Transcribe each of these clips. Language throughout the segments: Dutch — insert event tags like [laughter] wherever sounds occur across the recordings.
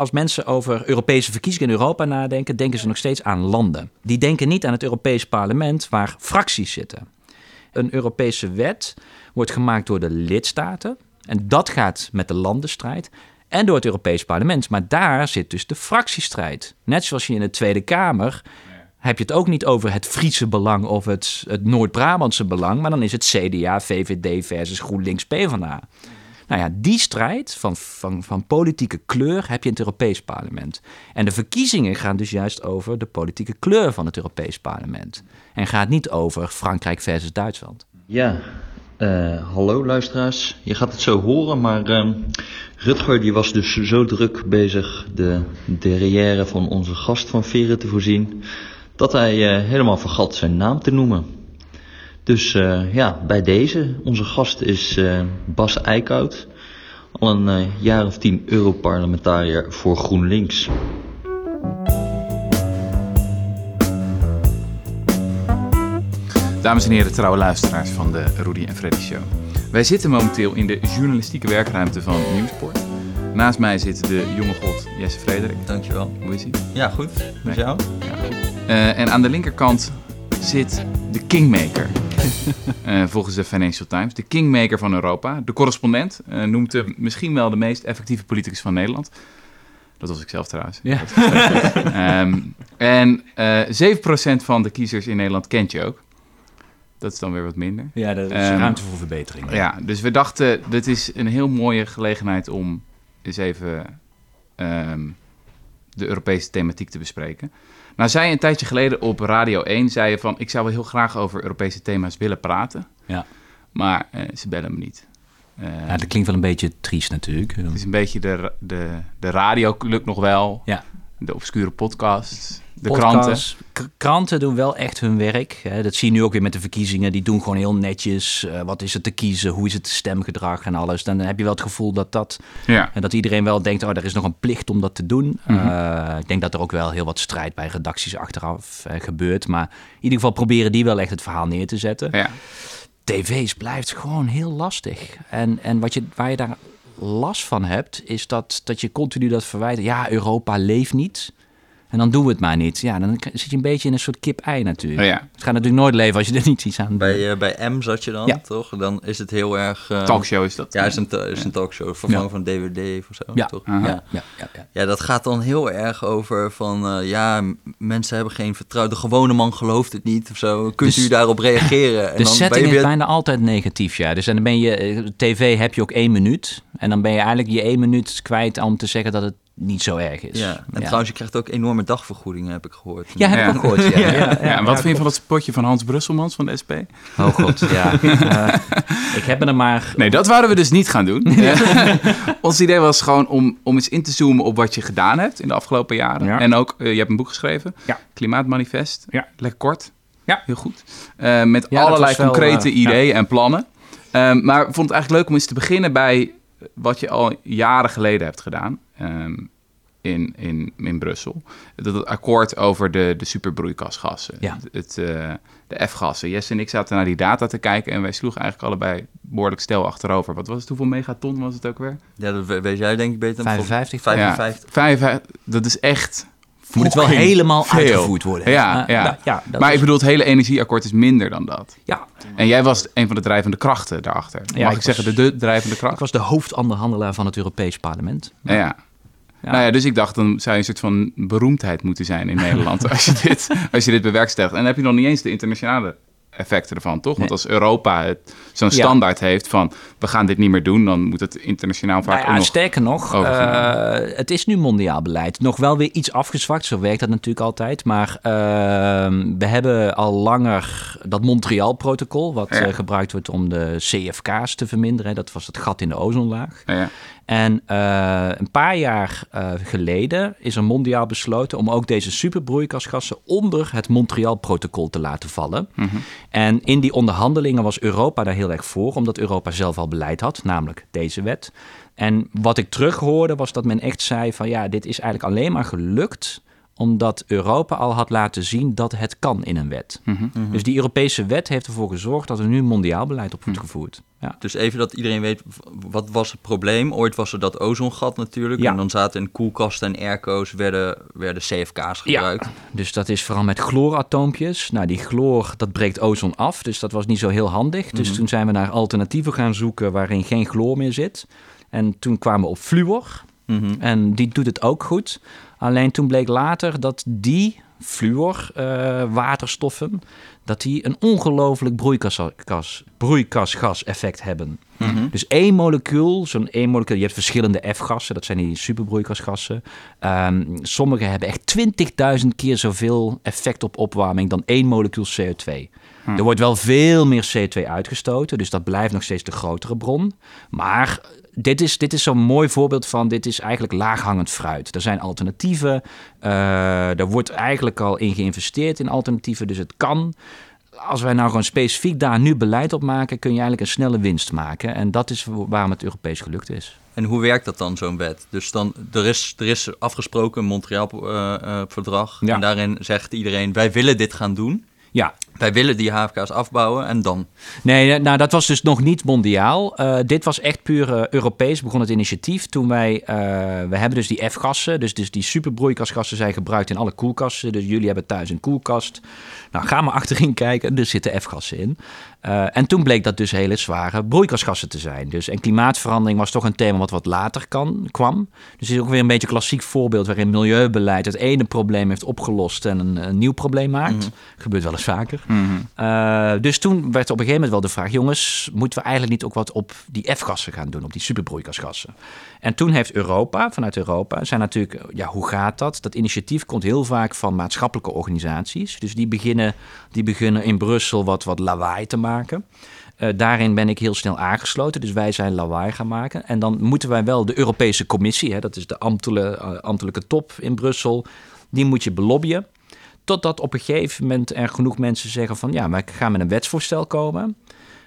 Als mensen over Europese verkiezingen in Europa nadenken, denken ze nog steeds aan landen. Die denken niet aan het Europees parlement waar fracties zitten. Een Europese wet wordt gemaakt door de lidstaten. En dat gaat met de landenstrijd. En door het Europees parlement. Maar daar zit dus de fractiestrijd. Net zoals je in de Tweede Kamer heb je het ook niet over het Friese belang of het, het Noord-Brabantse belang, maar dan is het CDA, VVD versus GroenLinks, PvdA. Nou ja, die strijd van, van, van politieke kleur heb je in het Europees Parlement. En de verkiezingen gaan dus juist over de politieke kleur van het Europees Parlement. En gaat niet over Frankrijk versus Duitsland. Ja, uh, hallo luisteraars. Je gaat het zo horen, maar uh, Rutger die was dus zo druk bezig de derrière van onze gast van Veren te voorzien, dat hij uh, helemaal vergat zijn naam te noemen. Dus uh, ja, bij deze, onze gast is uh, Bas Eickhout, al een uh, jaar of tien Europarlementariër voor GroenLinks. Dames en heren, trouwe luisteraars van de Rudy en Freddy Show. Wij zitten momenteel in de journalistieke werkruimte van Nieuwsport. Naast mij zit de jonge god Jesse Frederik. Dankjewel. Hoe is hij? Ja, goed. Met jou? Ja, goed. Uh, en aan de linkerkant zit de kingmaker. Uh, volgens de Financial Times. De kingmaker van Europa. De correspondent. Uh, noemt hem misschien wel de meest effectieve politicus van Nederland. Dat was ik zelf trouwens. Ja. um, [laughs] en uh, 7% van de kiezers in Nederland kent je ook. Dat is dan weer wat minder. Ja, dat is um, ruimte voor verbetering. Ja, dus we dachten, dit is een heel mooie gelegenheid om eens even um, de Europese thematiek te bespreken. Nou, zei een tijdje geleden op Radio 1, zei je van... ik zou wel heel graag over Europese thema's willen praten. Ja. Maar uh, ze bellen me niet. Uh, ja, dat klinkt wel een beetje triest natuurlijk. Het is een beetje de, de, de radio lukt nog wel. Ja. De obscure podcasts. De Podcasts, kranten. Kranten doen wel echt hun werk. Hè. Dat zie je nu ook weer met de verkiezingen. Die doen gewoon heel netjes. Uh, wat is er te kiezen? Hoe is het stemgedrag en alles? Dan heb je wel het gevoel dat dat... Ja. En dat iedereen wel denkt, oh, er is nog een plicht om dat te doen. Mm Mhm. -hmm. uh, ik denk dat er ook wel heel wat strijd bij redacties achteraf uh, gebeurt. Maar in ieder geval proberen die wel echt het verhaal neer te zetten. Ja. tv's blijft gewoon heel lastig. En, en wat je, waar je daar last van hebt, is dat, dat je continu dat verwijt. Ja, Europa leeft niet. En dan doen we het maar niet. Ja, dan zit je een beetje in een soort kip-ei natuurlijk. Oh ja. Het gaat natuurlijk nooit leven als je er niet iets aan bij, uh, bij M zat je dan, ja. toch? Dan is het heel erg... Uh, talkshow is dat. Ja, is een, is een talkshow. Vervangen ja. van DVD of zo, ja. toch? Uh -huh. ja. Ja, ja, ja. ja, dat gaat dan heel erg over van... Uh, ja, mensen hebben geen vertrouwen. De gewone man gelooft het niet of zo. Kunt dus, u daarop reageren? En de dan setting je is bijna altijd negatief, ja. Dus dan ben je... eh, TV heb je ook één minuut. En dan ben je eigenlijk je één minuut kwijt om te zeggen dat het niet zo erg is. Ja, en ja. trouwens, je krijgt ook enorme dagvergoedingen, heb ik gehoord. Ja, heb ja. ik ook gehoord. Ja, ja, ja en wat vind je van dat spotje van Hans Brusselmans van de SP? Oh god, ja. [laughs] uh, ik heb er maar... Nee, dat wouden we dus niet gaan doen. [laughs] Ons idee was gewoon om, om eens in te zoomen op wat je gedaan hebt in de afgelopen jaren. En ook, uh, je hebt een boek geschreven, Klimaatmanifest. Ja. Lekker kort. Ja. Heel goed. Uh, met allerlei wel, concrete ideeën en plannen. Um, maar ik vond het eigenlijk leuk om eens te beginnen bij wat je al jaren geleden hebt gedaan um, in, in, in Brussel. Dat het akkoord over de, de superbroeikasgassen, ja. het, uh, de F-gassen. Jesse en ik zaten naar die data te kijken en wij sloegen eigenlijk allebei behoorlijk stel achterover. Wat was het? Hoeveel megaton was het ook weer? Ja, dat weet jij denk ik beter. 55. 55. Ja, 55. Dat is echt... Moet het wel helemaal veel. uitgevoerd worden. Ja, ja. Ja maar is... ik bedoel, het hele energieakkoord is minder dan dat. Ja. En jij was een van de drijvende krachten daarachter. Mag ja, ik, ik zeggen, was, de, de drijvende kracht? Ik was de hoofdonderhandelaar van het Europees Parlement. Ja. ja. Ja. Nou ja, dus ik dacht, dan zou je een soort van beroemdheid moeten zijn in Nederland [laughs] als je dit, als je dit bewerkstelligt. En dan heb je nog niet eens de internationale effecten ervan, toch? Want als Europa zo'n standaard heeft van we gaan dit niet meer doen, dan moet het internationaal vaak Nou ja, nog sterker nog, uh, het is nu mondiaal beleid. Nog wel weer iets afgezwakt, zo werkt dat natuurlijk altijd. Maar uh, we hebben al langer dat Montreal-protocol, wat Ja. uh, gebruikt wordt om de CFK's te verminderen. Dat was het gat in de ozonlaag. En uh, een paar jaar uh, geleden is er mondiaal besloten om ook deze superbroeikasgassen onder het Montreal-protocol te laten vallen. Mhm. En in die onderhandelingen was Europa daar heel erg voor, omdat Europa zelf al beleid had, namelijk deze wet. En wat ik terughoorde was dat men echt zei van ja, dit is eigenlijk alleen maar gelukt omdat Europa al had laten zien dat het kan in een wet. Mhm. Mhm. Dus die Europese wet heeft ervoor gezorgd dat er nu mondiaal beleid op wordt Mhm. gevoerd. Ja. Dus even dat iedereen weet, wat was het probleem? Ooit was er dat ozongat natuurlijk. Ja. En dan zaten in koelkasten en airco's werden, werden CFK's Ja. gebruikt. Dus dat is vooral met chlooratoompjes. Nou, die chloor, dat breekt ozon af, dus dat was niet zo heel handig. Dus toen zijn we naar alternatieven gaan zoeken waarin geen chloor meer zit. En toen kwamen we op fluor. Mhm. En die doet het ook goed. Alleen toen bleek later dat die fluor eh, waterstoffen... dat die een ongelooflijk broeikasgas, broeikasgas effect hebben. Mhm. Dus één molecuul, zo'n één molecuul... je hebt verschillende F-gassen, dat zijn die superbroeikasgassen. Ehm, sommige hebben echt 20.000 keer zoveel effect op opwarming... dan één molecuul CO2. Hm. Er wordt wel veel meer CO2 uitgestoten, dus dat blijft nog steeds de grotere bron. Maar dit is, dit is zo'n mooi voorbeeld van, dit is eigenlijk laaghangend fruit. Er zijn alternatieven, eh er wordt eigenlijk al in geïnvesteerd in alternatieven, dus het kan. Als wij nou gewoon specifiek daar nu beleid op maken, kun je eigenlijk een snelle winst maken. En dat is waarom het Europees gelukt is. En hoe werkt dat dan, zo'n wet? Dus dan, er is, er is afgesproken een Montreal-verdrag. Ja. En daarin zegt iedereen, wij willen dit gaan doen. Ja, Wij willen die HFK's afbouwen en dan? Nee, nou, dat was dus nog niet mondiaal. Eh, dit was echt puur eh, Europees, begon het initiatief. Toen wij, eh, we hebben dus die F-gassen, dus, dus die superbroeikasgassen zijn gebruikt in alle koelkasten. Dus jullie hebben thuis een koelkast. Nou, ga maar achterin [laughs] kijken, er zitten F-gassen in. Eh, en toen bleek dat dus hele zware broeikasgassen te zijn. Dus, en klimaatverandering was toch een thema wat wat later kan, kwam. Dus het is ook weer een beetje een klassiek voorbeeld waarin milieubeleid het ene probleem heeft opgelost en een, een nieuw probleem maakt. Gebeurt wel eens vaker. Mhm. Uh, dus toen werd op een gegeven moment wel de vraag: jongens, moeten we eigenlijk niet ook wat op die F-gassen gaan doen, op die superbroeikasgassen? En toen heeft Europa, vanuit Europa, zijn natuurlijk, ja, hoe gaat dat? Dat initiatief komt heel vaak van maatschappelijke organisaties. Dus die beginnen, die beginnen in Brussel wat, wat lawaai te maken. Uh, daarin ben ik heel snel aangesloten, dus wij zijn lawaai gaan maken. En dan moeten wij wel de Europese Commissie, hè, dat is de ambtelijke, uh, ambtelijke top in Brussel, die moet je belobbyen. Totdat op een gegeven moment er genoeg mensen zeggen van ja, wij gaan met een wetsvoorstel komen.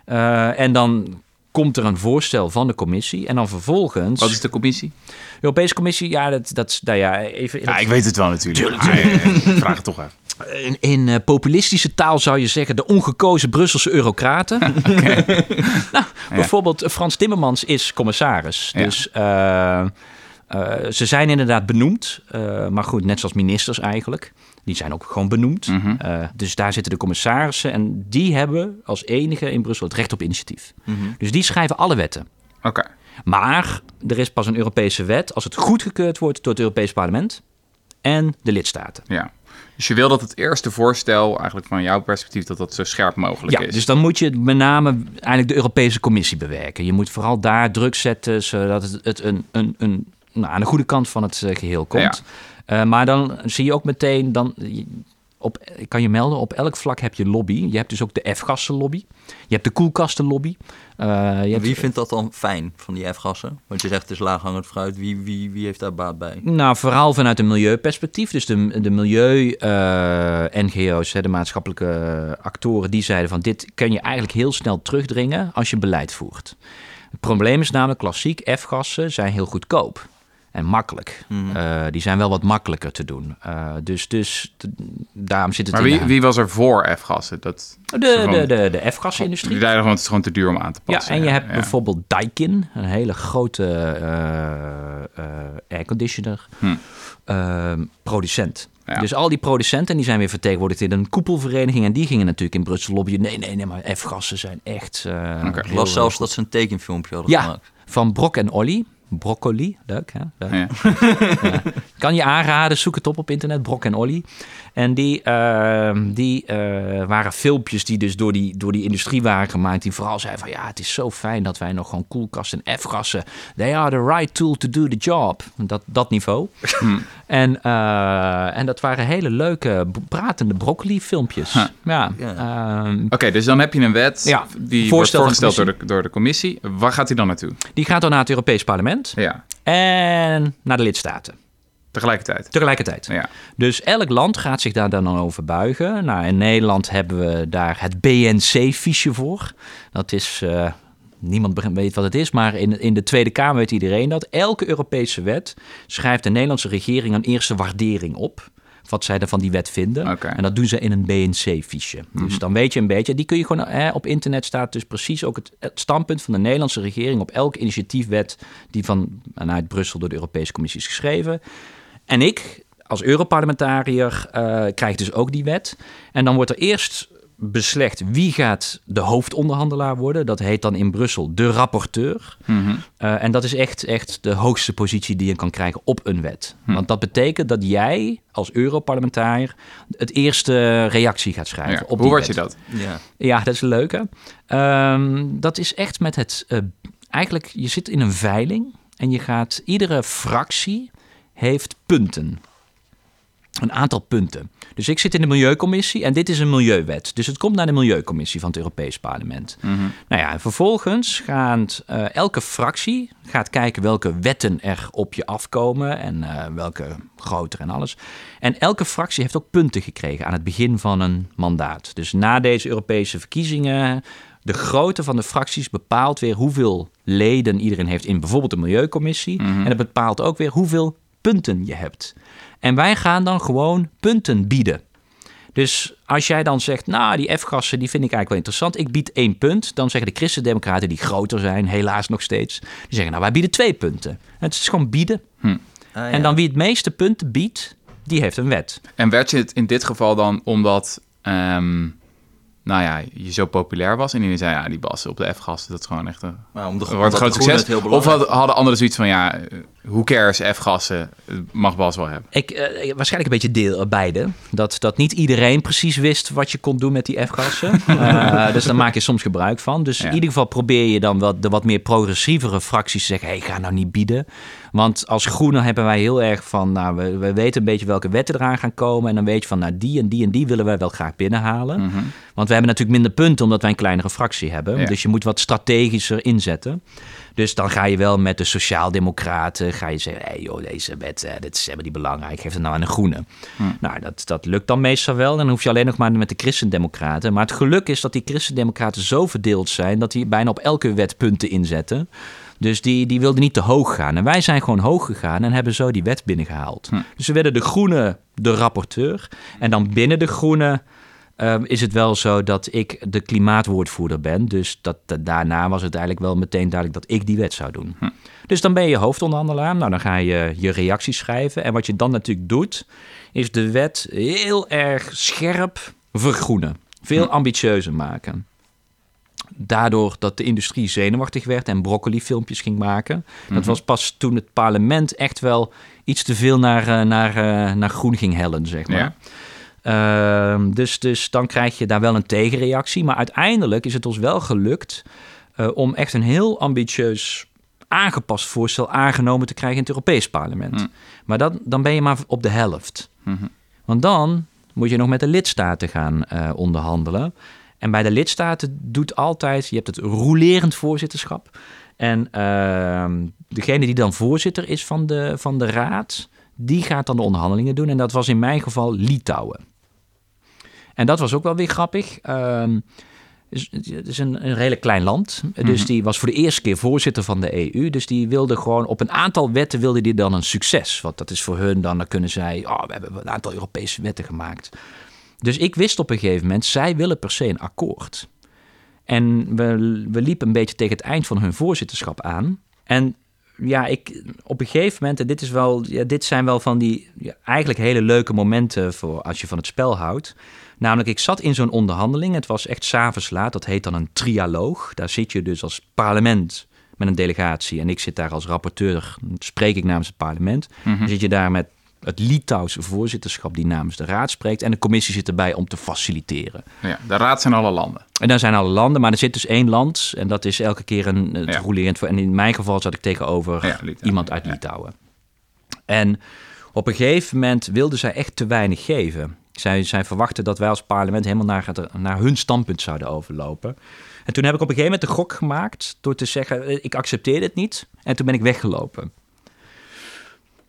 Uh, en dan komt er een voorstel van de commissie. En dan vervolgens. Wat is de commissie? De Europese Commissie, ja, dat, dat nou ja, even. Ja, ik weet het wel natuurlijk. Ah, ja, ja, vraag het toch even. In, in uh, populistische taal zou je zeggen de ongekozen Brusselse eurocraten. [laughs] okay. nou, bijvoorbeeld Frans Timmermans is commissaris. Dus uh, uh, ze zijn inderdaad benoemd. maar goed, net zoals ministers eigenlijk. Die zijn ook gewoon benoemd. Mhm. Mm -hmm. uh, dus daar zitten de commissarissen. En die hebben als enige in Brussel het recht op initiatief. Mhm. Mm -hmm. Dus die schrijven alle wetten. Oké. Okay. Maar er is pas een Europese wet als het goedgekeurd wordt door het Europees Parlement en de lidstaten. Ja. Dus je wil dat het eerste voorstel, eigenlijk van jouw perspectief, dat dat zo scherp mogelijk ja, is. Dus dan moet je met name eigenlijk de Europese Commissie bewerken. Je moet vooral daar druk zetten, zodat het, het een, een, een, nou, aan de goede kant van het uh, geheel komt. Ja. Uh, maar dan zie je ook meteen, dan, op, ik kan je melden, op elk vlak heb je lobby. Je hebt dus ook de F-gassenlobby. Je hebt de koelkastenlobby. Uh, je wie hebt... vindt dat dan fijn van die F-gassen? Want je zegt het is laaghangend fruit. Wie, wie, wie heeft daar baat bij? Nou, vooral vanuit een milieuperspectief. Dus de, de milieu-NGO's, uh, de maatschappelijke actoren, die zeiden van dit kun je eigenlijk heel snel terugdringen als je beleid voert. Het probleem is namelijk klassiek, F-gassen zijn heel goedkoop en makkelijk. Mm -hmm. uh, die zijn wel wat makkelijker te doen. Uh, dus, dus daarom zit het maar in wie, wie was er voor F-gassen? Dat de, de, de, de F-gasindustrie. Die gewoon, het is gewoon te duur om aan te passen. Ja, en je hebt ja. bijvoorbeeld Daikin, een hele grote uh, airconditioner, hm. producent. Ja. Dus al die producenten die zijn weer vertegenwoordigd in een koepelvereniging. En die gingen natuurlijk in Brussel lobbyen. Nee, nee, nee, maar F-gassen zijn echt... Uh, okay. Ik las zelfs dat ze een tekenfilmpje hadden ja, gemaakt. van Brok en Olly. Broccoli, leuk hè? Leuk. Ja. [laughs] ja. Kan je aanraden, zoek het op op internet, Brok en Olly. En die, uh, die uh, waren filmpjes die dus door die, door die industrie waren gemaakt. Die vooral zeiden van ja, het is zo fijn dat wij nog gewoon koelkasten en F-gassen. They are the right tool to do the job. Dat, dat niveau. en, uh, en dat waren hele leuke pratende broccoli filmpjes. Huh. Ja. Yeah. Um, Oké, okay, dus dan heb je een wet ja, die wordt voorgesteld door de, door de commissie. Waar gaat die dan naartoe? Die gaat dan naar het Europees Parlement. Ja. En naar de lidstaten. Tegelijkertijd? Tegelijkertijd. Ja. Dus elk land gaat zich daar dan over buigen. Nou, in Nederland hebben we daar het BNC-fiche voor. Dat is... Uh, niemand weet wat het is, maar in, in de Tweede Kamer weet iedereen dat. Elke Europese wet schrijft de Nederlandse regering een eerste waardering op wat zij er van die wet vinden. En dat doen ze in een BNC-fiche. Dus mhm. dan weet je een beetje, die kun je gewoon, hè, op internet staat dus precies ook het, standpunt van de Nederlandse regering op elke initiatiefwet die van, vanuit Brussel door de Europese Commissie is geschreven. En ik, als Europarlementariër, uh, krijg dus ook die wet. En dan wordt er eerst beslecht wie gaat de hoofdonderhandelaar worden. Dat heet dan in Brussel de rapporteur. Mhm. Eh, en dat is echt, echt de hoogste positie die je kan krijgen op een wet. Mhm. Want dat betekent dat jij als Europarlementariër het eerste reactie gaat schrijven. op hoe word je dat? Ja. ja, dat is een leuke. Ehm, dat is echt met het... Uh, eigenlijk, je zit in een veiling en je gaat... Iedere fractie heeft punten een aantal punten. Dus ik zit in de Milieucommissie en dit is een milieuwet. Dus het komt naar de Milieucommissie van het Europees Parlement. Mm Nou ja, en vervolgens gaat uh, elke fractie gaat kijken welke wetten er op je afkomen en uh, welke groter en alles. En elke fractie heeft ook punten gekregen aan het begin van een mandaat. Dus na deze Europese verkiezingen de grootte van de fracties bepaalt weer hoeveel leden iedereen heeft in bijvoorbeeld de Milieucommissie. Mhm. En het bepaalt ook weer hoeveel punten je hebt. En wij gaan dan gewoon punten bieden. Dus als jij dan zegt, nou, die F-gassen die vind ik eigenlijk wel interessant. Ik bied één punt. Dan zeggen de christendemocraten die groter zijn, helaas nog steeds. Die zeggen, nou, wij bieden twee punten. Het is gewoon bieden. Hm. Ah, en dan wie het meeste punten biedt, die heeft een wet. En werd je het in dit geval dan omdat ehm, nou ja, je zo populair was. En iedereen zei, ja, die Bas op de F-gasten, dat is gewoon echt een, maar om de, groot succes. Of hadden anderen zoiets van, ja, hoe cares, F-gassen, mag Bas wel hebben. Ik, uh, waarschijnlijk een beetje deel beide. Dat, dat niet iedereen precies wist wat je kon doen met die F-gassen. uh, [laughs] dus daar maak je soms gebruik van. Dus in ieder geval probeer je dan wat, de wat meer progressievere fracties te zeggen, hey, ga nou niet bieden. Want als groene hebben wij heel erg van, nou, we, we, weten een beetje welke wetten eraan gaan komen. En dan weet je van, nou, die en die en die willen wij wel graag binnenhalen. Mhm. Want we hebben natuurlijk minder punten omdat wij een kleinere fractie hebben. Dus je moet wat strategischer inzetten. Dus dan ga je wel met de sociaaldemocraten, ga je zeggen, hey joh, deze wet, eh, dit is helemaal niet belangrijk, geef het nou aan een groene. Hm. Nou, dat, dat lukt dan meestal wel. Dan hoef je alleen nog maar met de christendemocraten. Maar het geluk is dat die christendemocraten zo verdeeld zijn, dat die bijna op elke wet punten inzetten. Dus die, die wilden niet te hoog gaan. En wij zijn gewoon hoog gegaan en hebben zo die wet binnengehaald. Hm. Dus we werden de groene de rapporteur. En dan binnen de groene ehm, is het wel zo dat ik de klimaatwoordvoerder ben. Dus dat, daarna was het eigenlijk wel meteen duidelijk dat ik die wet zou doen. Hm. Dus dan ben je hoofdonderhandelaar. Nou, dan ga je je reacties schrijven. En wat je dan natuurlijk doet, is de wet heel erg scherp vergroenen. Veel hm. ambitieuzer maken daardoor dat de industrie zenuwachtig werd en broccoli-filmpjes ging maken. Dat mhm. was pas toen het parlement echt wel iets te veel naar, uh, naar, uh, naar groen ging hellen, zeg maar. Ehm, dus, dus dan krijg je daar wel een tegenreactie. Maar uiteindelijk is het ons wel gelukt uh, om echt een heel ambitieus aangepast voorstel aangenomen te krijgen in het Europees Parlement. Mhm. Maar dan, dan ben je maar op de helft. Mhm. Want dan moet je nog met de lidstaten gaan onderhandelen. En bij de lidstaten doet altijd, je hebt het rolerend voorzitterschap. En uh, degene die dan voorzitter is van de, van de raad, die gaat dan de onderhandelingen doen. En dat was in mijn geval Litouwen. En dat was ook wel weer grappig. Uh, het is een, een redelijk klein land. Dus mhm. die was voor de eerste keer voorzitter van de EU. Dus die wilde gewoon op een aantal wetten wilde die dan een succes. Want dat is voor hun dan, dan kunnen zij, oh, we hebben een aantal Europese wetten gemaakt. Dus ik wist op een gegeven moment, zij willen per se een akkoord. En we, we liepen een beetje tegen het eind van hun voorzitterschap aan. En ja, ik, op een gegeven moment, en dit, is wel, ja, dit zijn wel van die ja, eigenlijk hele leuke momenten voor als je van het spel houdt. Namelijk, ik zat in zo'n onderhandeling. Het was echt s'avonds laat. Dat heet dan een trialoog. Daar zit je dus als parlement met een delegatie. En ik zit daar als rapporteur, spreek ik namens het parlement. Mhm. Dan zit je daar met het Litouwse voorzitterschap die namens de Raad spreekt. En de commissie zit erbij om te faciliteren. Ja, de Raad zijn alle landen. En daar zijn alle landen, maar er zit dus één land. En dat is elke keer een het rolerend. En in mijn geval zat ik tegenover iemand uit Litouwen. En op een gegeven moment wilden zij echt te weinig geven. Zij, verwachten dat wij als parlement helemaal naar, naar hun standpunt zouden overlopen. En toen heb ik op een gegeven moment de gok gemaakt door te zeggen: ik accepteer dit niet. En toen ben ik weggelopen.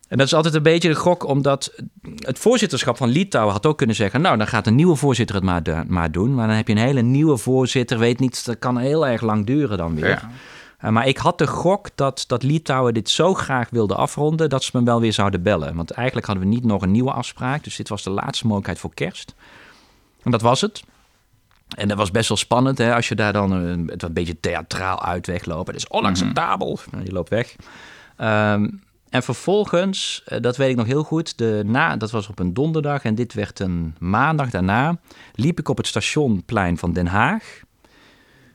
En dat is altijd een beetje de gok, omdat het voorzitterschap van Litouwen had ook kunnen zeggen: Nou, dan gaat een nieuwe voorzitter het maar, maar doen. Maar dan heb je een hele nieuwe voorzitter, weet niet, dat kan heel erg lang duren dan weer. Uh, maar ik had de gok dat, dat Litouwen dit zo graag wilde afronden dat ze me wel weer zouden bellen. Want eigenlijk hadden we niet nog een nieuwe afspraak. Dus dit was de laatste mogelijkheid voor kerst. En dat was het. En dat was best wel spannend hè, als je daar dan een, het een beetje theatraal uit weglopen. Dat is onacceptabel. Mm Je loopt weg. Um, en vervolgens, eh, dat weet ik nog heel goed, de na, dat was op een donderdag en dit werd een maandag daarna, liep ik op het stationplein van Den Haag.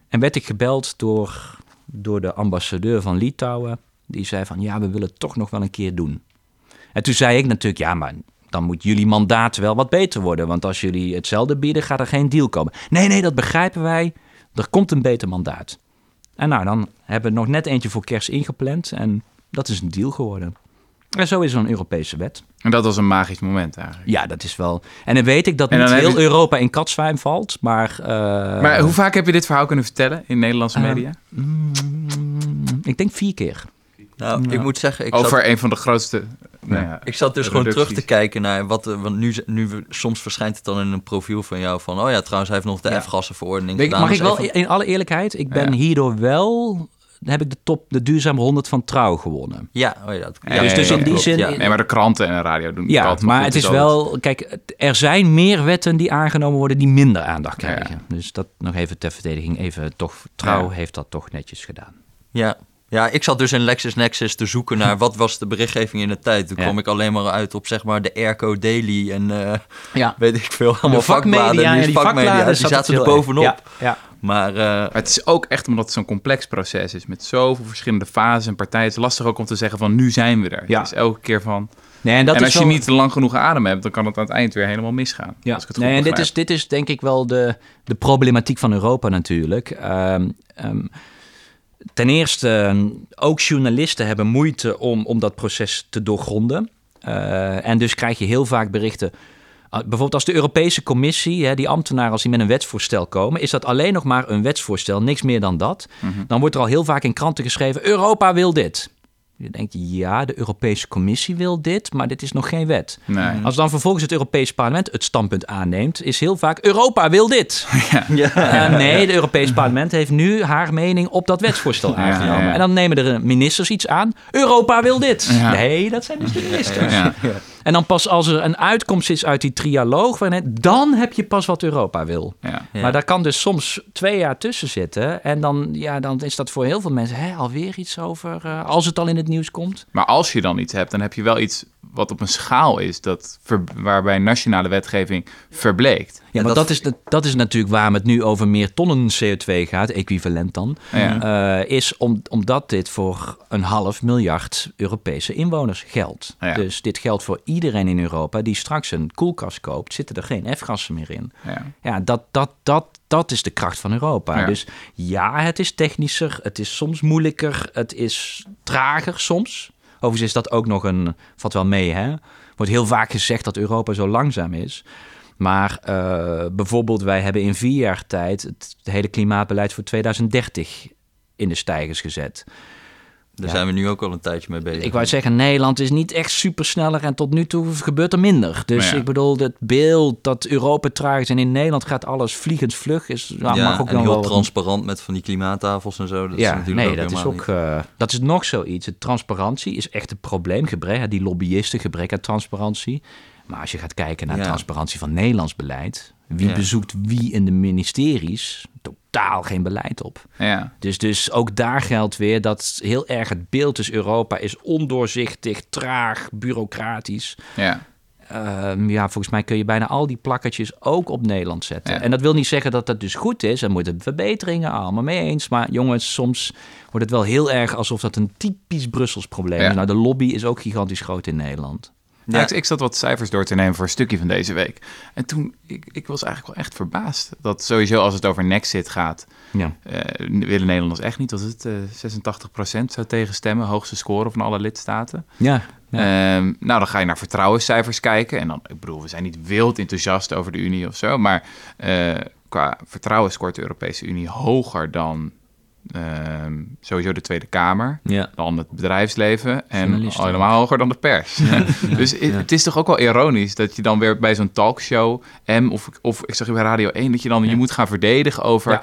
En werd ik gebeld door, door de ambassadeur van Litouwen. Die zei van, ja, we willen het toch nog wel een keer doen. En toen zei ik natuurlijk, ja, maar dan moet jullie mandaat wel wat beter worden. Want als jullie hetzelfde bieden, gaat er geen deal komen. Nee, nee, dat begrijpen wij. Er komt een beter mandaat. En nou, dan hebben we nog net eentje voor kerst ingepland. En dat is een deal geworden. En zo is er een Europese wet. En dat was een magisch moment eigenlijk. Ja, dat is wel. En dan weet ik dat niet heel Europa in katzwijn valt, maar. Uh... Maar hoe vaak heb je dit verhaal kunnen vertellen in Nederlandse ehm, media? Mm, ik denk vier keer. Nou, ik moet zeggen... Ik Over een van de grootste... Nou ja, ik zat dus gewoon terug te kijken naar wat... Want nu, nu soms verschijnt het dan in een profiel van jou van... Oh ja, trouwens, hij heeft nog de ja. F-gassenverordening gedaan. Mag ik wel, in alle eerlijkheid, ik ben hierdoor wel heb ik de top, de duurzame 100 van Trouw gewonnen. Ja, oh ja, dat, ja dus, dus in die zin... Nee, maar de kranten en de radio doen Ja, maar het is wel... Kijk, er zijn meer wetten die aangenomen worden die minder aandacht krijgen. Dus dat nog even ter verdediging. Even toch, Trouw heeft dat toch netjes gedaan. Ja, ja, ik zat dus in LexisNexis te zoeken naar [laughs] wat was de berichtgeving in de tijd. Toen kwam ik alleen maar uit op zeg maar de Airco Daily en uh, ja. weet ik veel. Allemaal vakbladen, ja, die vakmedia, die zaten er bovenop. Ja, ja. Maar, uh, het is ook echt omdat het zo'n complex proces is met zoveel verschillende fases en partijen. Het is lastig ook om te zeggen van nu zijn we er. Ja. Het is elke keer van... Nee, en, dat en als je niet lang genoeg adem hebt, dan kan het aan het eind weer helemaal misgaan. Ja. Als ik het nee, en dit is, dit is denk ik wel de, de problematiek van Europa natuurlijk. Um, um, ten eerste, ook journalisten hebben moeite om, om dat proces te doorgronden. Uh, en dus krijg je heel vaak berichten Ah, bijvoorbeeld als de Europese Commissie, die ambtenaren als die met een wetsvoorstel komen, is dat alleen nog maar een wetsvoorstel, niks meer dan dat. Mhm. Dan wordt er al heel vaak in kranten geschreven: Europa wil dit. Je denkt, ja, de Europese Commissie wil dit, maar dit is nog geen wet. Nee. Als dan vervolgens het Europese Parlement het standpunt aanneemt, is heel vaak Europa wil dit. [laughs] Ja. ja. Uh, nee, het Europese Parlement heeft nu haar mening op dat wetsvoorstel aangenomen. En dan nemen de ministers iets aan. Europa wil dit. Nee, dat zijn dus de ministers. En dan pas als er een uitkomst is uit die trialoog, dan heb je pas wat Europa wil. Ja. Maar daar kan dus soms twee jaar tussen zitten. En dan, ja, dan is dat voor heel veel mensen hè, alweer iets over, uh, als het al in het nieuws komt. Maar als je dan iets hebt, dan heb je wel iets wat op een schaal is dat waarbij nationale wetgeving verbleekt. Ja, want dat, is, dat is natuurlijk waarom het nu over meer tonnen CO2 gaat, equivalent dan. Ja. Uh, is om, omdat dit voor een half miljard Europese inwoners geldt. Ja. Dus dit geldt voor iedereen in Europa die straks een koelkast koopt, zitten er geen F-gassen meer in. Ja, ja dat, dat, dat, dat is de kracht van Europa. Dus ja, het is technischer, het is soms moeilijker, het is trager soms. Overigens is dat ook nog een, valt wel mee hè. Wordt heel vaak gezegd dat Europa zo langzaam is. Maar uh, bijvoorbeeld, wij hebben in vier jaar tijd het hele klimaatbeleid voor 2030 in de stijgers gezet. Daar zijn we nu ook al een tijdje mee bezig. Ik wou zeggen, Nederland is niet echt supersneller en tot nu toe gebeurt er minder. Dus ik bedoel, het beeld dat Europa traag is en in Nederland gaat alles vliegensvlug is nou, ja, mag ook en heel transparant met van die klimaattafels en zo. Dat ja, is nee, dat is ook uh, dat is nog zoiets. Transparantie is echt een probleem. Gebrek, die lobbyisten gebrek aan transparantie. Maar als je gaat kijken naar transparantie van Nederlands beleid, wie bezoekt wie in de ministeries? Totaal geen beleid op. Ja. Dus, dus ook daar geldt weer dat heel erg het beeld dus Europa is ondoorzichtig, traag, bureaucratisch. Ja. Ehm, ja, volgens mij kun je bijna al die plakketjes ook op Nederland zetten. En dat wil niet zeggen dat dat dus goed is. Er moeten verbeteringen allemaal mee eens. Maar jongens, soms wordt het wel heel erg alsof dat een typisch Brussels probleem is. Nou, de lobby is ook gigantisch groot in Nederland. Ja, ik, ik, zat wat cijfers door te nemen voor een stukje van deze week. En toen, ik, ik was eigenlijk wel echt verbaasd. Dat sowieso als het over Nexit gaat, ja. Uh, willen Nederlanders echt niet. Dat het uh, eh, 86% zou tegenstemmen. Hoogste score van alle lidstaten. Ja. ja. Um, nou, dan ga je naar vertrouwenscijfers kijken. En dan, ik bedoel, we zijn niet wild enthousiast over de Unie of zo. Maar uh, qua vertrouwen scoort de Europese Unie hoger dan Ehm, sowieso de Tweede Kamer, ja. dan het bedrijfsleven en al helemaal hoger dan de pers. Ja, [laughs] dus het is toch ook wel ironisch dat je dan weer bij zo'n talkshow M of, of ik zeg bij Radio 1 dat je dan je moet gaan verdedigen over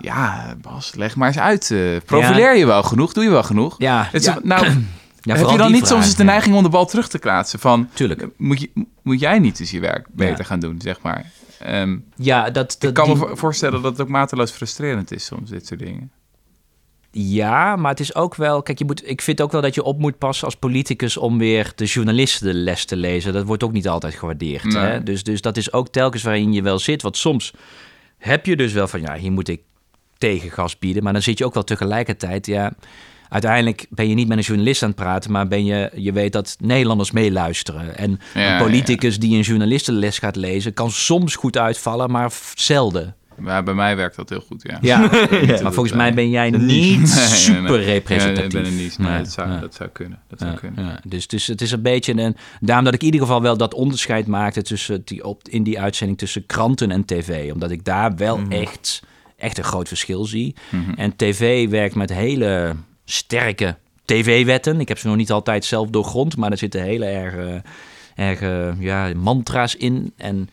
Ja, Bas, leg maar eens uit. Uh, profileer je wel genoeg? Doe je wel genoeg? Ja. Het is, nou, [clears throat] heb je dan niet soms eens de neiging om de bal terug te kaatsen? Van, Tuurlijk. Moet, je, moet jij niet eens je werk beter gaan doen, zeg maar? Um, ja, dat, dat, ik kan me voorstellen dat het ook mateloos frustrerend is soms, dit soort dingen. Ja, maar het is ook wel. Kijk, je moet, ik vind ook wel dat je op moet passen als politicus om weer de journalisten de les te lezen. Dat wordt ook niet altijd gewaardeerd. Hè? Dus, dus dat is ook telkens waarin je wel zit. Want soms heb je dus wel van ja, hier moet ik tegengas bieden. Maar dan zit je ook wel tegelijkertijd. Ja, uiteindelijk ben je niet met een journalist aan het praten, maar ben je, je weet dat Nederlanders meeluisteren. En een politicus die een journalistenles gaat lezen, kan soms goed uitvallen, maar zelden. Maar bij mij werkt dat heel goed, ja. Ja, [laughs] maar volgens mij ben jij [laughs] niet super representatief. Ja, ik ben niet. Nee, dat, zou, dat zou kunnen. Dat zou kunnen. Dus, dus het is een beetje een... Daarom dat ik in ieder geval wel dat onderscheid maakte tussen die, op, in die uitzending tussen kranten en tv. Omdat ik daar wel mhm. echt, echt een groot verschil zie. Mhm. En tv werkt met hele sterke tv-wetten. Ik heb ze nog niet altijd zelf doorgrond, maar er zitten hele erge, erge ja, mantra's in. En,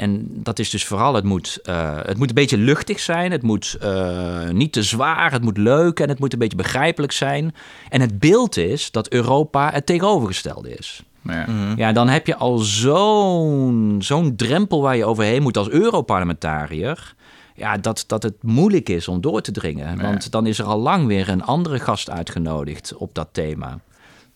en dat is dus vooral, het moet, uh, het moet een beetje luchtig zijn. Het moet uh, niet te zwaar, het moet leuk en het moet een beetje begrijpelijk zijn. En het beeld is dat Europa het tegenovergestelde is. Ja. Mhm. ja, dan heb je al zo'n zo'n drempel waar je overheen moet als Europarlementariër ja, dat, dat het moeilijk is om door te dringen. Want dan is er al lang weer een andere gast uitgenodigd op dat thema.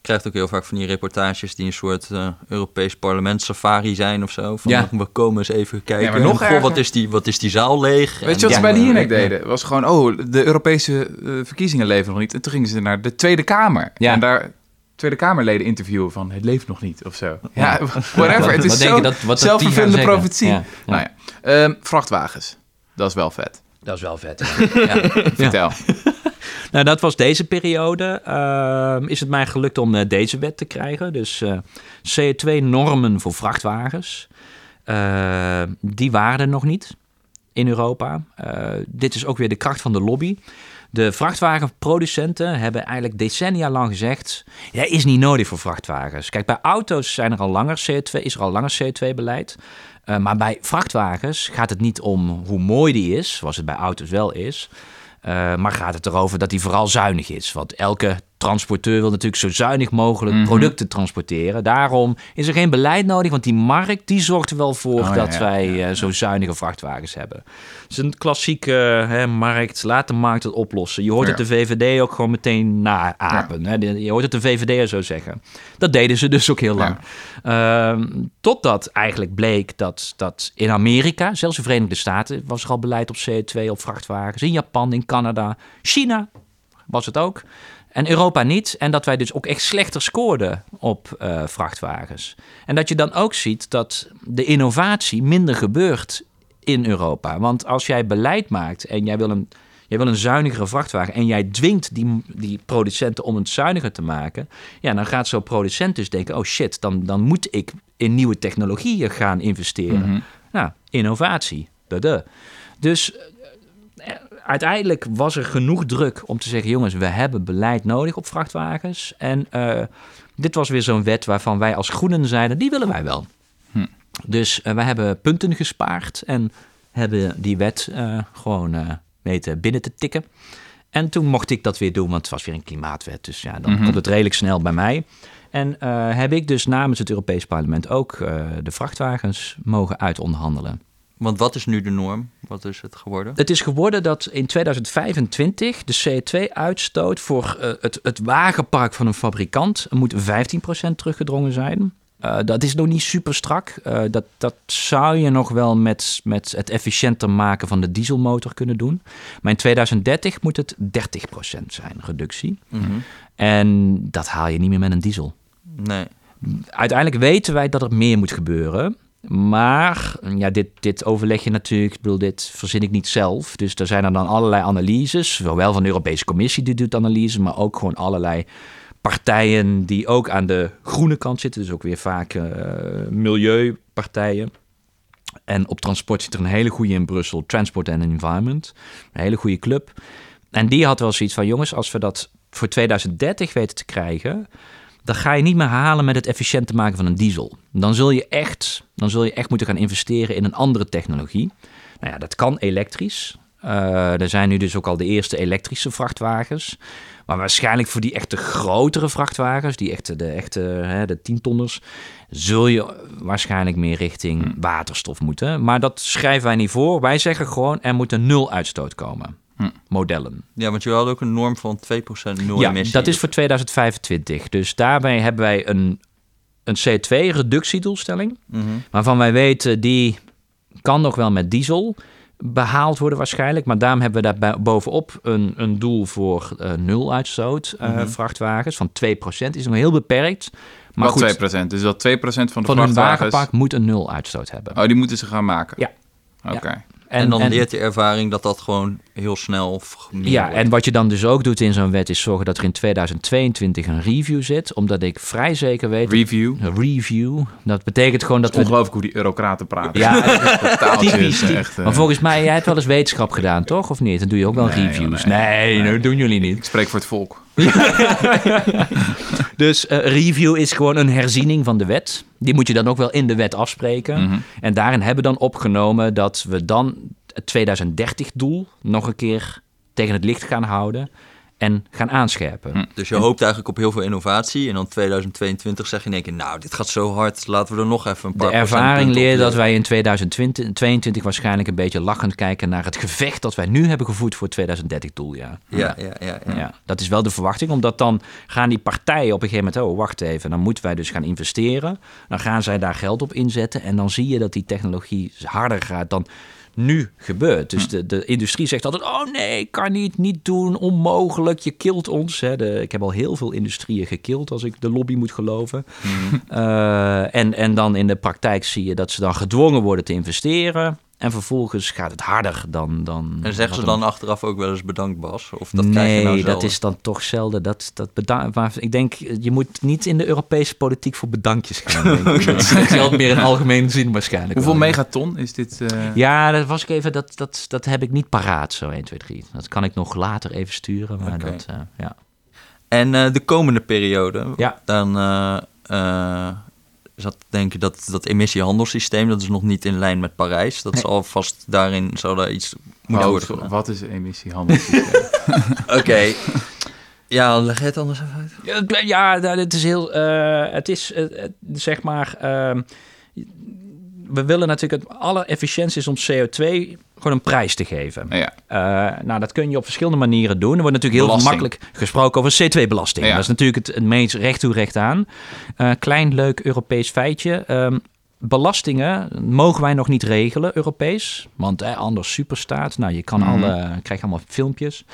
Krijgt ook heel vaak van die reportages die een soort uh, Europees parlement safari zijn of zo. Van, ja. We komen eens even kijken. Ja, nog wat, is die, wat is die zaal leeg? Weet je wat ze bij de Jinek deden? was gewoon, oh, de Europese uh, verkiezingen leven nog niet. En toen gingen ze naar de Tweede Kamer. Ja. En daar Tweede Kamerleden interviewen van het leeft nog niet of zo. Ja, [laughs] whatever. het is zo zelfvervullende profetie. Nou ja. Um, vrachtwagens. Dat is wel vet. Dat is wel vet. Ja. [laughs] Vertel. [laughs] nou, dat was deze periode. Uh, is het mij gelukt om uh, deze wet te krijgen. Dus eh, CO2-normen voor vrachtwagens. die waren er nog niet in Europa. dit is ook weer de kracht van de lobby. De vrachtwagenproducenten hebben eigenlijk decennia lang gezegd: ja, is niet nodig voor vrachtwagens. Kijk, bij auto's zijn er al langer CO2, is er al langer CO2-beleid. Uh, maar bij vrachtwagens gaat het niet om hoe mooi die is, zoals het bij auto's wel is. Uh, maar gaat het erover dat die vooral zuinig is. Want elke transporteur wil natuurlijk zo zuinig mogelijk mhm. producten transporteren. Daarom is er geen beleid nodig, want die markt die zorgt er wel voor oh, dat wij uh, zo zuinige vrachtwagens hebben. Het is een klassieke hè, markt, laat de markt het oplossen. Je hoort het de VVD ook gewoon meteen naapen. Hè? Je hoort het de VVD zo zeggen. Dat deden ze dus ook heel lang. Uh, totdat eigenlijk bleek dat, dat in Amerika, zelfs de Verenigde Staten, was er al beleid op CO2 op vrachtwagens. In Japan, in Canada, China was het ook. En Europa niet. En dat wij dus ook echt slechter scoorden op uh, vrachtwagens. En dat je dan ook ziet dat de innovatie minder gebeurt in Europa. Want als jij beleid maakt en jij wil een, jij wil een zuinigere vrachtwagen... en jij dwingt die, die producenten om het zuiniger te maken... ja, dan gaat zo'n producent dus denken... oh shit, dan, dan moet ik in nieuwe technologieën gaan investeren. Mhm. Nou, innovatie. Dada. Dus uiteindelijk was er genoeg druk om te zeggen: jongens, we hebben beleid nodig op vrachtwagens. En uh, dit was weer zo'n wet waarvan wij als groenen zeiden: die willen wij wel. Hm. Dus uh, wij hebben punten gespaard en hebben die wet uh, gewoon weten binnen te tikken. En toen mocht ik dat weer doen, want het was weer een klimaatwet. Dus ja, dan mm -hmm. komt het redelijk snel bij mij. En heb ik dus namens het Europees Parlement ook de vrachtwagens mogen uitonderhandelen. Want wat is nu de norm? Wat is het geworden? Het is geworden dat in 2025 de CO2-uitstoot voor uh, het, het wagenpark van een fabrikant moet 15% teruggedrongen zijn. Uh, dat is nog niet super strak. Uh, dat, dat zou je nog wel met, met het efficiënter maken van de dieselmotor kunnen doen. Maar in 2030 moet het 30% zijn, reductie. Mm -hmm. En dat haal je niet meer met een diesel. Nee. Uiteindelijk weten wij dat er meer moet gebeuren. Maar ja, dit, dit overleg je natuurlijk, ik bedoel, dit verzin ik niet zelf. Dus er zijn er dan allerlei analyses, zowel van de Europese Commissie die doet analyse, maar ook gewoon allerlei partijen die ook aan de groene kant zitten. Dus ook weer vaak uh, milieupartijen. En op transport zit er een hele goede in Brussel, Transport and Environment. Een hele goede club. En die had wel zoiets van, jongens, als we dat voor 2030 weten te krijgen dan ga je niet meer halen met het efficiënt maken van een diesel. Dan zul je echt, dan zul je echt moeten gaan investeren in een andere technologie. Nou ja, dat kan elektrisch. er zijn nu dus ook al de eerste elektrische vrachtwagens. Maar waarschijnlijk voor die echte grotere vrachtwagens, die echte, de echte hè, de tientonners, zul je waarschijnlijk meer richting hm. waterstof moeten. Maar dat schrijven wij niet voor. Wij zeggen gewoon, er moet een nul uitstoot komen. Hm. Modellen. Ja, want je had ook een norm van 2% nul ja, dat is voor 2025. Dus daarbij hebben wij een, een CO2-reductiedoelstelling. Mm Waarvan wij weten, die kan nog wel met diesel behaald worden waarschijnlijk. Maar daarom hebben we daar bovenop een, een doel voor uh, nul uitstoot uh, vrachtwagens van 2%. Is nog heel beperkt. Maar Wat goed, 2%? Dus dat 2% van de van vrachtwagens... Van wagenpark moet een nul uitstoot hebben. Oh, die moeten ze gaan maken? Ja. Oké. En, dan leert je ervaring dat dat gewoon heel snel. Ja, en wat je dan dus ook doet in zo'n wet is zorgen dat er in 2022 een review zit. Omdat ik vrij zeker weet. Review. Een review. Dat betekent gewoon dat. Het ongelooflijk hoe die eurocraten praten. Ja, [laughs] typisch. Echt, uh... Maar volgens mij, jij hebt wel eens wetenschap gedaan, toch? Of niet? Dan doe je ook wel reviews. Nee, nee, dat doen jullie niet. Ik spreek voor het volk. [laughs] dus uh, review is gewoon een herziening van de wet. Die moet je dan ook wel in de wet afspreken. Mhm. En daarin hebben we dan opgenomen dat we dan het 2030-doel nog een keer tegen het licht gaan houden en gaan aanscherpen. Hm. Dus je hoopt eigenlijk op heel veel innovatie. En dan 2022 zeg je in één keer, nou, dit gaat zo hard, laten we er nog even een paar De ervaring leert dat wij in 2022 waarschijnlijk een beetje lachend kijken naar het gevecht dat wij nu hebben gevoerd voor het 2030-doel. Ja. Ja, ja, ja, ja. ja, dat is wel de verwachting, omdat dan gaan die partijen op een gegeven moment, oh, wacht even, dan moeten wij dus gaan investeren. Dan gaan zij daar geld op inzetten en dan zie je dat die technologie harder gaat dan nu gebeurt. Dus de, de industrie zegt altijd: oh nee, kan niet, niet doen, onmogelijk, je kilt ons. Hè. De, ik heb al heel veel industrieën gekild, als ik de lobby moet geloven. Mhm. Eh, en, en dan in de praktijk zie je dat ze dan gedwongen worden te investeren. En vervolgens gaat het harder dan... dan en zeggen ze dan achteraf ook wel eens bedankt, Bas? Of dat nee, krijg je nou dat is dan toch zelden. Dat, dat bedankt, maar ik denk, je moet niet in de Europese politiek voor bedankjes gaan. okay. Dat geldt meer in algemene zin waarschijnlijk. Hoeveel megaton is dit? Uh... Ja, dat was ik even, dat, dat, dat heb ik niet paraat, zo 1, 2, 3. Dat kan ik nog later even sturen, maar okay. dat, uh, ja. En uh, de komende periode, ja. dan zat te denken dat dat emissiehandelssysteem, dat is nog niet in lijn met Parijs. Dat zal vast daarin, zou daar iets moeten worden gedaan. Wat is emissiehandelssysteem? [laughs] [laughs] Oké. Ja, leg het anders even uit. Ja, ja het is heel, uh, het is uh, zeg maar, uh, we willen natuurlijk het alle efficiënties om CO2 gewoon een prijs te geven. Ja. Uh, nou, dat kun je op verschillende manieren doen. Er wordt natuurlijk heel makkelijk gesproken over CO2-belasting. Dat is natuurlijk het, het meest recht toe recht aan. Uh, klein leuk Europees feitje. Um, belastingen mogen wij nog niet regelen, Europees. Want eh, anders superstaat. Nou, je kan mm -hmm. alle, krijg allemaal filmpjes.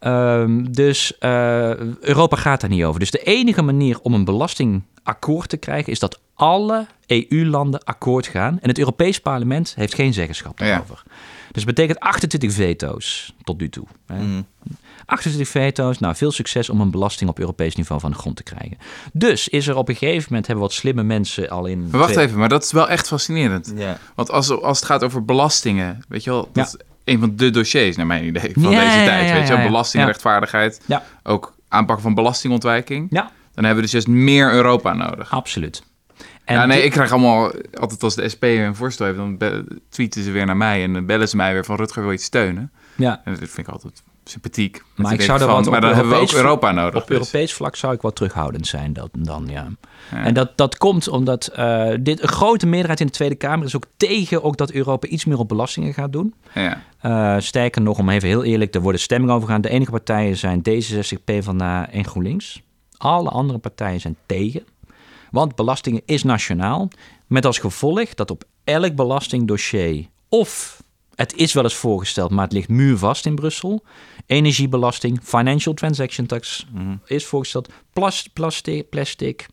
Um, dus uh, Europa gaat daar niet over. Dus de enige manier om een belastingakkoord te krijgen is dat alle EU-landen akkoord gaan. En het Europees Parlement heeft geen zeggenschap daarover. Ja. Dus dat betekent 28 veto's tot nu toe. Mm. 28 veto's, nou veel succes om een belasting op Europees niveau van de grond te krijgen. Dus is er op een gegeven moment, hebben wat slimme mensen al in... Maar wacht even, maar dat is wel echt fascinerend. Ja. Want als, als het gaat over belastingen, weet je wel, dat is een van de dossiers naar mijn idee van ja, deze tijd. weet je wel, belastingrechtvaardigheid, ook aanpakken van belastingontwijking. Ja. Dan hebben we dus juist meer Europa nodig. Absoluut. En ja, nee, ik krijg allemaal, altijd als de SP een voorstel heeft, dan tweeten ze weer naar mij en dan bellen ze mij weer van Rutger wil je steunen. Ja. En dat vind ik altijd sympathiek. Maar ik zou er wat maar dan hebben we ook Europa nodig. Op dus. Europees vlak zou ik wat terughoudend zijn dan, dan ja. ja. En dat, dat komt omdat uh, dit, een grote meerderheid in de Tweede Kamer is ook tegen ook dat Europa iets meer op belastingen gaat doen. Ja. Uh, sterker nog, om even heel eerlijk, er worden stemmingen over gaan. De enige partijen zijn D66, PvdA en GroenLinks. Alle andere partijen zijn tegen. Want belastingen is nationaal. Met als gevolg dat op elk belastingdossier of het is wel eens voorgesteld, maar het ligt muurvast in Brussel. Energiebelasting, financial transaction tax mm. is voorgesteld. Plas, plastic, plastic,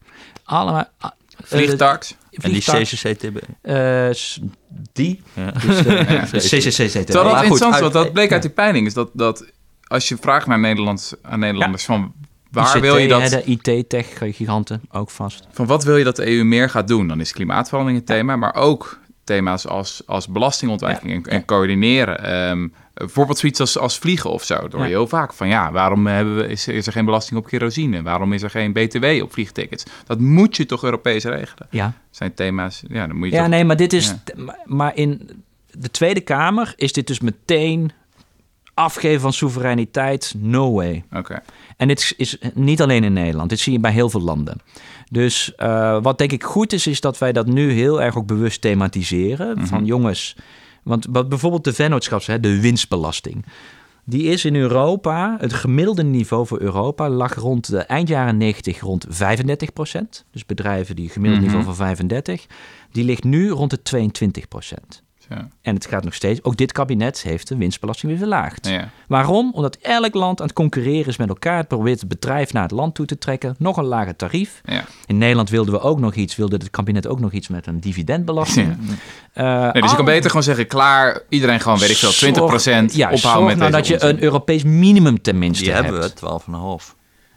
allemaal. Uh, Vliegtax. En die CCCTB? Uh, die. Ja. Dus, [laughs] uh, ja, CCCTB. Terwijl dat interessant want dat bleek uit die peiling, is dat, dat als je vraagt naar Nederlands, aan Nederlanders ja. van Waar wil je dat? de IT-tech-giganten ook vast. Van wat wil je dat de EU meer gaat doen? Dan is klimaatverandering het thema, maar ook thema's als, als belastingontwijking en, coördineren. Um, bijvoorbeeld zoiets als, als vliegen of zo. Door je heel vaak van ja, waarom hebben we, is, is er geen belasting op kerosine? Waarom is er geen BTW op vliegtickets? Dat moet je toch Europees regelen? Ja. zijn thema's, ja, dan moet je Ja, toch, nee, maar dit is, maar in de Tweede Kamer is dit dus meteen afgeven van soevereiniteit, no way. Oké. En dit is niet alleen in Nederland, dit zie je bij heel veel landen. Dus uh, wat denk ik goed is, is dat wij dat nu heel erg ook bewust thematiseren. Mhm. Van jongens, want wat bijvoorbeeld de vennootschaps, de winstbelasting. Die is in Europa, het gemiddelde niveau voor Europa lag rond de eind jaren 90 rond 35 procent. Dus bedrijven die gemiddeld Mhm. niveau van 35, die ligt nu rond de 22 procent. Ja. En het gaat nog steeds. Ook dit kabinet heeft de winstbelasting weer verlaagd. Ja. Waarom? Omdat elk land aan het concurreren is met elkaar. Het probeert het bedrijf naar het land toe te trekken. Nog een lager tarief. Ja. In Nederland wilden we ook nog iets. Wilde het kabinet ook nog iets met een dividendbelasting. Ja. Eh, Nee, dus je kan al- beter gewoon zeggen, klaar, iedereen gewoon, weet ik veel, 20% Zorg- ja, ophouden zorg met nou deze dat je een Europees minimum tenminste Die hebt. hebben we, 12,5.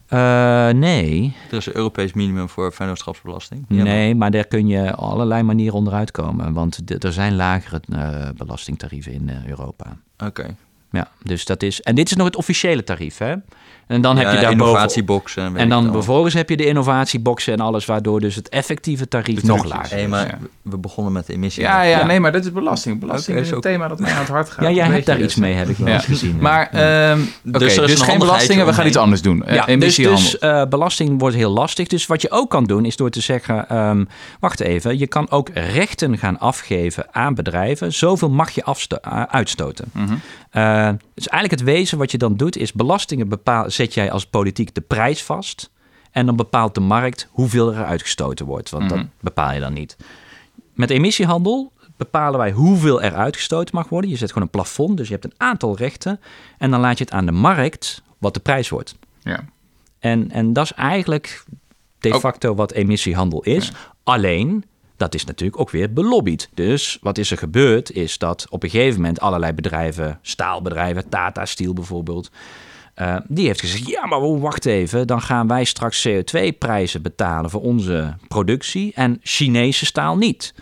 Eh, nee, Er is een Europees minimum voor vennootschapsbelasting. Nee, maar daar kun je allerlei manieren onderuit komen. Want de- er zijn lagere eh, belastingtarieven in eh, Europa. Oké. Ja, dus dat is. En dit is nog het officiële tarief, hè? En dan heb je daar innovatieboxen. En dan vervolgens heb je de innovatieboxen en alles, waardoor dus het effectieve tarief nog lager is. maar Ja. we begonnen met de emissie. Ja, ja, Ja. nee, maar dit is belasting. Belasting is een thema dat mij aan het hart gaat. Ja, jij hebt daar iets dus. mee, heb ik wel Ja. eens gezien. Maar, ehm Dus er is dus, een geen belastingen, we gaan iets anders doen. Eh, ja, dus, emissiehandel. dus eh, belasting wordt heel lastig. Dus wat je ook kan doen, is door te zeggen... ehm, wacht even, je kan ook rechten gaan afgeven aan bedrijven. Zoveel mag je eh, uitstoten. Mhm. Eh, dus eigenlijk het wezen wat je dan doet... is belastingen bepaal, zet jij als politiek de prijs vast... en dan bepaalt de markt hoeveel er uitgestoten wordt. Want Mhm. dat bepaal je dan niet. Met emissiehandel bepalen wij hoeveel er uitgestoten mag worden. Je zet gewoon een plafond, dus je hebt een aantal rechten... en dan laat je het aan de markt wat de prijs wordt. ja. En, en dat is eigenlijk de facto wat emissiehandel is. Alleen, dat is natuurlijk ook weer belobbyd. Dus wat is er gebeurd, is dat op een gegeven moment allerlei bedrijven, staalbedrijven, Tata Steel bijvoorbeeld, eh, die heeft gezegd: ja, maar wacht even, dan gaan wij straks CO2-prijzen betalen voor onze productie en Chinese staal niet.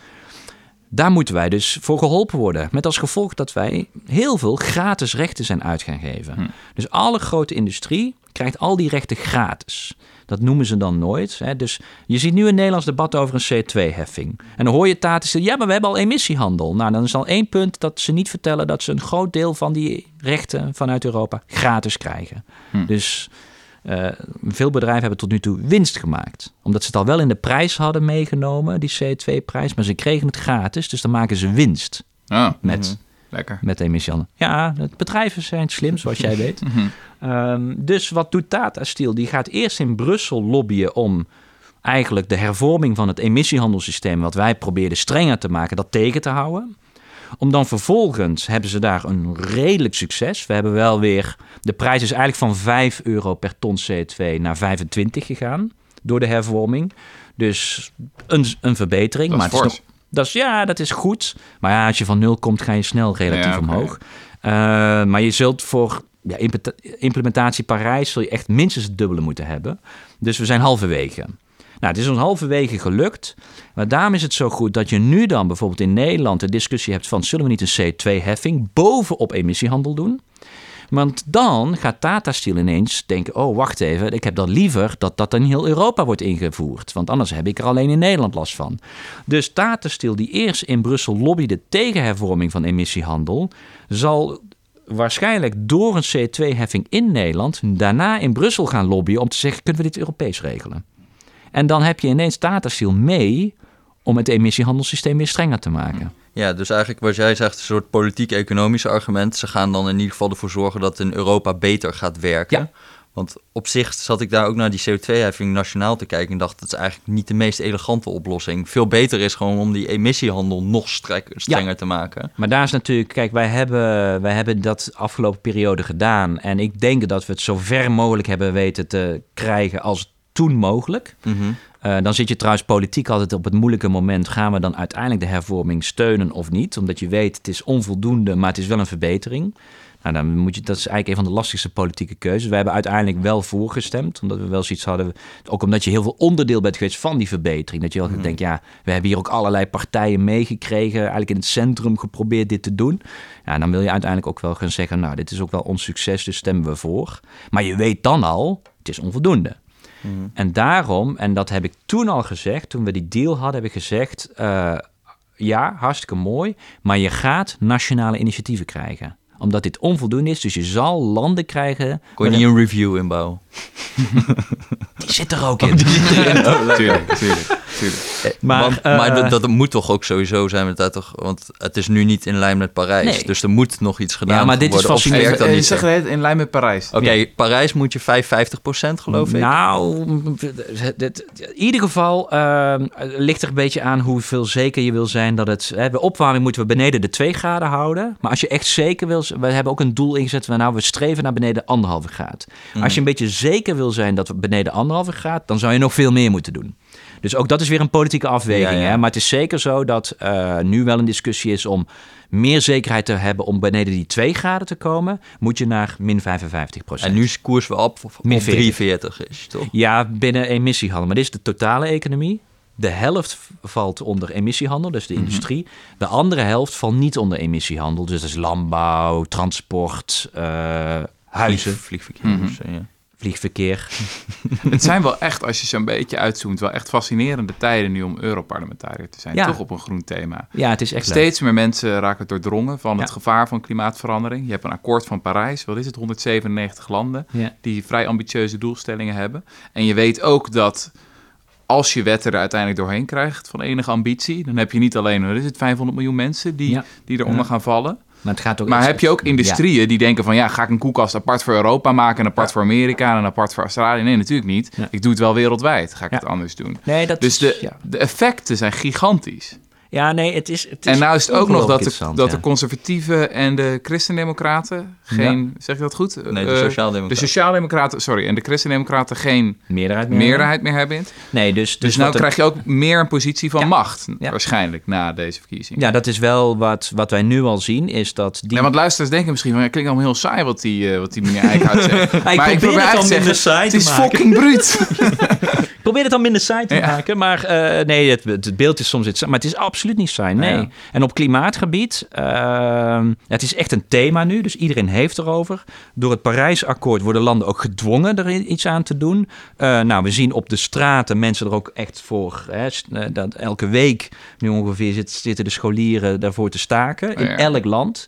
Daar moeten wij dus voor geholpen worden. Met als gevolg dat wij heel veel gratis rechten zijn uit gaan geven. Dus alle grote industrie krijgt al die rechten gratis. Dat noemen ze dan nooit. Hè. Dus je ziet nu een Nederlands debat over een CO2-heffing. En dan hoor je Tata zeggen, ja, maar we hebben al emissiehandel. Nou, dan is al één punt dat ze niet vertellen... dat ze een groot deel van die rechten vanuit Europa gratis krijgen. Dus eh, veel bedrijven hebben tot nu toe winst gemaakt. Omdat ze het al wel in de prijs hadden meegenomen, die CO2-prijs. Maar ze kregen het gratis, dus dan maken ze winst Ah, met, lekker. met emissiehandel. Ja, het bedrijven zijn slim, zoals jij weet. [laughs] Ehm, dus wat doet Tata Steel? Die gaat eerst in Brussel lobbyen om eigenlijk de hervorming van het emissiehandelssysteem... wat wij probeerden strenger te maken, dat tegen te houden. Om dan vervolgens hebben ze daar een redelijk succes. We hebben wel weer... De prijs is eigenlijk van 5 euro per ton CO2 naar 25 gegaan door de hervorming. Dus een, een verbetering. Maar het is nog, dat is, ja, dat is goed. Maar ja, als je van nul komt, ga je snel relatief Ja, omhoog. Eh, maar je zult voor ja, implementa- implementatie Parijs zul je echt minstens het dubbele moeten hebben. Dus we zijn halverwege. Nou, het is ons halverwege gelukt. Maar daarom is het zo goed dat je nu dan bijvoorbeeld in Nederland de discussie hebt van... zullen we niet een CO2-heffing bovenop emissiehandel doen? Want dan gaat Tata Steel ineens denken: oh, wacht even, ik heb dan liever dat dat in heel Europa wordt ingevoerd. Want anders heb ik er alleen in Nederland last van. Dus Tata Steel, die eerst in Brussel lobbyde tegen hervorming van emissiehandel, zal waarschijnlijk door een CO2-heffing in Nederland daarna in Brussel gaan lobbyen om te zeggen: kunnen we dit Europees regelen? En dan heb je ineens Tata Steel mee om het emissiehandelssysteem weer strenger te maken. Ja, dus eigenlijk wat jij zegt, een soort politiek-economische argument. Ze gaan dan in ieder geval ervoor zorgen dat in Europa beter gaat werken. Ja. Want op zich zat ik daar ook naar die CO2-heffing nationaal te kijken en dacht dat is eigenlijk niet de meest elegante oplossing. Veel beter is gewoon om die emissiehandel nog strek, strenger te maken. Maar daar is natuurlijk, kijk, wij hebben, wij hebben dat afgelopen periode gedaan. En ik denk dat we het zo ver mogelijk hebben weten te krijgen als toen mogelijk. Mhm. Eh, dan zit je trouwens politiek altijd op het moeilijke moment. Gaan we dan uiteindelijk de hervorming steunen of niet? Omdat je weet, het is onvoldoende, maar het is wel een verbetering. Nou, dan moet je, dat is eigenlijk een van de lastigste politieke keuzes. Wij hebben uiteindelijk wel voorgestemd, omdat we wel zoiets hadden. Ook omdat je heel veel onderdeel bent geweest van die verbetering. Dat je wel denkt, ja, we hebben hier ook allerlei partijen meegekregen. Eigenlijk in het centrum geprobeerd dit te doen. Ja, dan wil je uiteindelijk ook wel gaan zeggen, nou, dit is ook wel ons succes, dus stemmen we voor. Maar je weet dan al, het is onvoldoende. En daarom, en dat heb ik toen al gezegd, toen we die deal hadden, heb ik gezegd: eh, ja, hartstikke mooi, maar je gaat nationale initiatieven krijgen. omdat dit onvoldoende is. Dus je zal landen krijgen... Kon je niet een review inbouwen? [laughs] Die zit er ook in. Die zit erin. [laughs] tuurlijk, tuurlijk. Eh, maar, maar uh, dat, moet toch ook sowieso zijn met dat toch, want het is nu niet in lijn met Parijs, dus er moet nog iets gedaan ja, maar dit worden. Is fascinerend. Zeg het in lijn met Parijs. Oké, Parijs moet je 55% geloof ik. Nou, in ieder geval uh, ligt er een beetje aan hoeveel zeker je wil zijn dat het. Hè, bij opwarming moeten we beneden de 2 graden houden, maar als je echt zeker wil, we hebben ook een doel ingezet. We nou we streven naar beneden anderhalve graad. Als je mhm. een beetje zeker wil zijn dat we beneden anderhalve graad, dan zou je nog veel meer moeten doen. Dus ook dat is weer een politieke afweging. Hè? Maar het is zeker zo dat uh, nu wel een discussie is om meer zekerheid te hebben om beneden die 2 graden te komen, moet je naar min 55 procent. En nu is koers we op, op min 43 is, toch? Ja, binnen emissiehandel. Maar dit is de totale economie. De helft valt onder emissiehandel, dus de mhm. industrie. De andere helft valt niet onder emissiehandel. Dus dat is landbouw, transport, uh, huizen. Vliegverkeer. Mm ja vliegverkeer. [laughs] het zijn wel echt, als je zo'n beetje uitzoomt, wel echt fascinerende tijden nu om Europarlementariër te zijn. Toch op een groen thema. Ja, het is echt Steeds meer mensen raken doordrongen van het gevaar van klimaatverandering. Je hebt een akkoord van Parijs, wat is het, 197 landen, die vrij ambitieuze doelstellingen hebben. En je weet ook dat als je wetten er uiteindelijk doorheen krijgt van enige ambitie, dan heb je niet alleen, is het, 500 miljoen mensen die, die eronder gaan vallen. Maar, het gaat ook maar heb je ook industrieën die denken van ja, ga ik een koelkast apart voor Europa maken en apart voor Amerika en apart voor Australië? Nee, natuurlijk niet. Ik doe het wel wereldwijd. Ga ik het anders doen. Nee, dat dus de, de effecten zijn gigantisch. Ja, nee, het is. Het is en nou is het ook nog dat, de, dat de conservatieven en de christendemocraten geen. Zeg ik dat goed? Nee, de uh, sociaaldemocraten. De sociaaldemocraten, sorry. En de christendemocraten geen meerderheid meer, meerderheid meer hebben. Nee, dus. Dus, dus nou krijg je ook meer een positie van macht. Waarschijnlijk na deze verkiezing. Ja, dat is wel wat, wat wij nu al zien. Is dat die. Ja, want luisteraars denken misschien van. Ja, klinkt allemaal heel saai wat die, uh, wat die meneer Eickhout [laughs] zegt. maar ik probeer het al minder saai Het is fucking bruut. [laughs] probeer het dan minder saai te maken. Maar uh, nee, het, het, beeld is soms... Het, maar het is absoluut niet saai, nee. En op klimaatgebied, uh, het is echt een thema nu. Dus iedereen heeft erover. Door het Parijsakkoord worden landen ook gedwongen er iets aan te doen. Uh, nou, we zien op de straten mensen er ook echt voor... Hè, eh, dat elke week nu ongeveer zitten de scholieren daarvoor te staken. In elk land.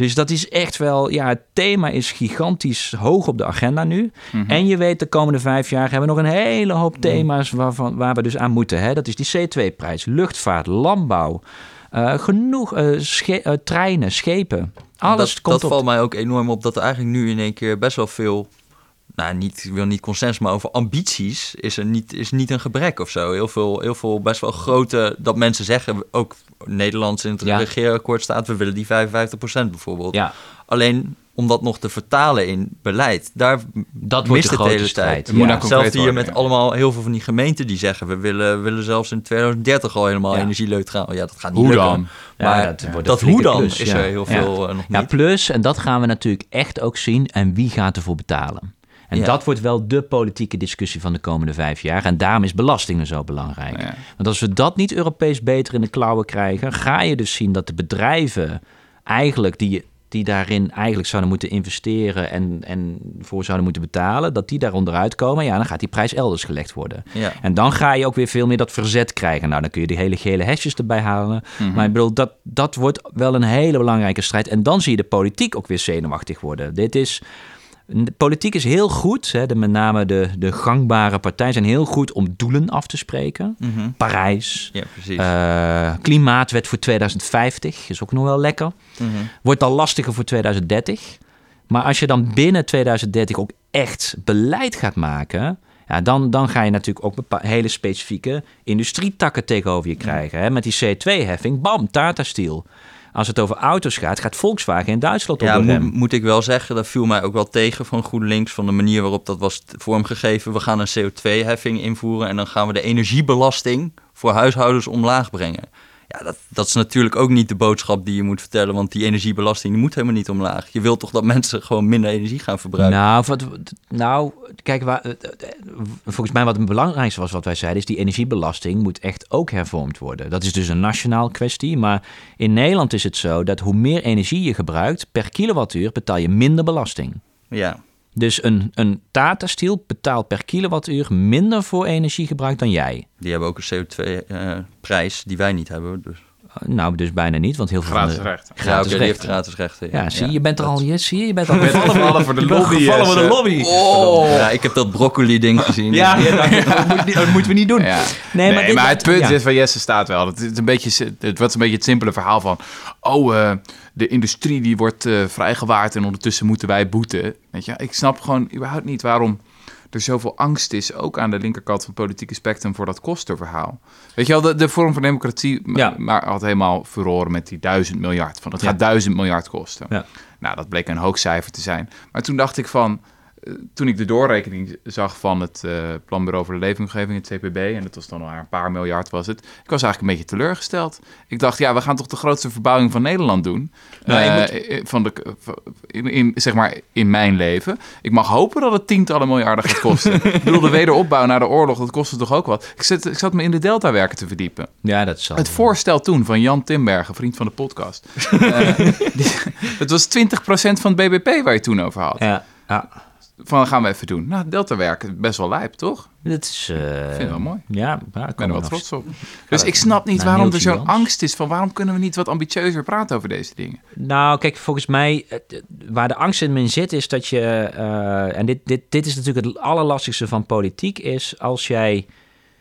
Dus dat is echt wel, ja, het thema is gigantisch hoog op de agenda nu. Mhm. En je weet, de komende vijf jaar hebben we nog een hele hoop thema's waarvan, waar we dus aan moeten. Hè? Dat is die C2-prijs, luchtvaart, landbouw, uh, genoeg uh, sche uh, treinen, schepen. Alles dat, komt dat valt mij ook enorm op dat er eigenlijk nu in één keer best wel veel nou, niet, ik wil niet consensus, maar over ambities is er niet, is niet een gebrek of zo. Heel veel, heel veel best wel grote, dat mensen zeggen, ook Nederlands in het ja. regeerakkoord staat, we willen die 55% bijvoorbeeld. Ja. Alleen om dat nog te vertalen in beleid, daar dat wordt de, grote hele strijd. tijd. Ja. Zelfs hier met allemaal heel veel van die gemeenten die zeggen, we willen, willen zelfs in 2030 al helemaal ja. gaan. Ja, dat gaat niet hoe lukken. dan? Maar dat, dat hoe dan plus, is er heel veel uh, nog niet. Ja, plus, en dat gaan we natuurlijk echt ook zien, en wie gaat ervoor betalen? En dat wordt wel de politieke discussie van de komende vijf jaar. En daarom is belastingen zo belangrijk. Want als we dat niet Europees beter in de klauwen krijgen, ga je dus zien dat de bedrijven eigenlijk die die daarin eigenlijk zouden moeten investeren en, en voor zouden moeten betalen, dat die daar onderuit komen, ja, dan gaat die prijs elders gelegd worden. Ja. En dan ga je ook weer veel meer dat verzet krijgen. Nou, dan kun je die hele gele hesjes erbij halen. Mhm. Maar ik bedoel, dat, dat wordt wel een hele belangrijke strijd. En dan zie je de politiek ook weer zenuwachtig worden. Dit is de politiek is heel goed, hè, de, met name de, de gangbare partijen zijn heel goed om doelen af te spreken. Mhm. Parijs, ja, precies. Uh, klimaatwet voor 2050 is ook nog wel lekker. Mhm. Wordt al lastiger voor 2030. Maar als je dan binnen 2030 ook echt beleid gaat maken, ja, dan, dan ga je natuurlijk ook hele specifieke industrietakken tegenover je krijgen. Hè? Met die C2-heffing, bam, Tata Steel. Als het over auto's gaat, gaat Volkswagen in Duitsland op ja, de moet ik wel zeggen, dat viel mij ook wel tegen van GroenLinks... van de manier waarop dat was vormgegeven. We gaan een CO2-heffing invoeren en dan gaan we de energiebelasting voor huishoudens omlaag brengen. Ja, dat, dat is natuurlijk ook niet de boodschap die je moet vertellen, want die energiebelasting die moet helemaal niet omlaag. Je wilt toch dat mensen gewoon minder energie gaan verbruiken? Nou, wat, nou kijk, waar, eh, eh, volgens mij wat het belangrijkste was wat wij zeiden, is die energiebelasting moet echt ook hervormd worden. Dat is dus een nationaal kwestie, maar in Nederland is het zo dat hoe meer energie je gebruikt per kilowattuur betaal je minder belasting. Ja. Dus een, een Tata Steel betaalt per kilowattuur minder voor energiegebruik dan jij. Die hebben ook een CO2-prijs eh, die wij niet hebben. Dus. nou, dus bijna niet, want heel veel gratis van de, rechten. Gratis ja, rechten. heeft gratis rechten. Ja, zie je, bent er al, je, zie je, je bent al [laughs] gevallen voor de lobby. gevallen voor de lobby. Oh. Ja, ik heb dat broccoli-ding [laughs] gezien. Ja, ja dat, moet, dat, moeten we niet doen. Ja. Nee, maar, maar, het punt is van Jesse staat wel. Het, is een beetje, het was een beetje het simpele verhaal van... oh, uh, de industrie die wordt uh, vrijgewaard en ondertussen moeten wij boeten. Weet je, ik snap gewoon überhaupt niet waarom er zoveel angst is, ook aan de linkerkant van het politieke spectrum, voor dat kostenverhaal. Weet je wel, de, de vorm van democratie ja. maar had helemaal verloren met die duizend miljard. Van het gaat duizend miljard kosten. Ja. Nou, dat bleek een hoog cijfer te zijn. Maar toen dacht ik van, eh, toen ik de doorrekening zag van het uh, Planbureau voor de Leefomgeving, het CPB, en dat was dan maar een paar miljard was het, ik was eigenlijk een beetje teleurgesteld. Ik dacht, ja, we gaan toch de grootste verbouwing van Nederland doen, nou, uh, van de, in, in, zeg maar in mijn leven. Ik mag hopen dat het tientallen miljarden gaat kosten. [laughs] ik bedoel, de wederopbouw na de oorlog, dat kostte toch ook wat. Ik zat, ik zat me in de Delta-werken te verdiepen. Ja, dat zal. Het voorstel toen van Jan Timbergen, vriend van de podcast, [laughs] [laughs] die, het was 20% van het BBP waar je toen over had. Ja, ja van gaan we even doen. Nou, Delta werken, best wel lijp, toch? Dat is... Uh, vind het wel mooi. Ja, ik ben er wel trots op. Dus ik snap niet waarom er zo'n angst is van waarom kunnen we niet wat ambitieuzer praten over deze dingen? Nou, kijk, volgens mij, waar de angst in zit, is dat je, uh, en dit, dit, dit is natuurlijk het allerlastigste van politiek, is als jij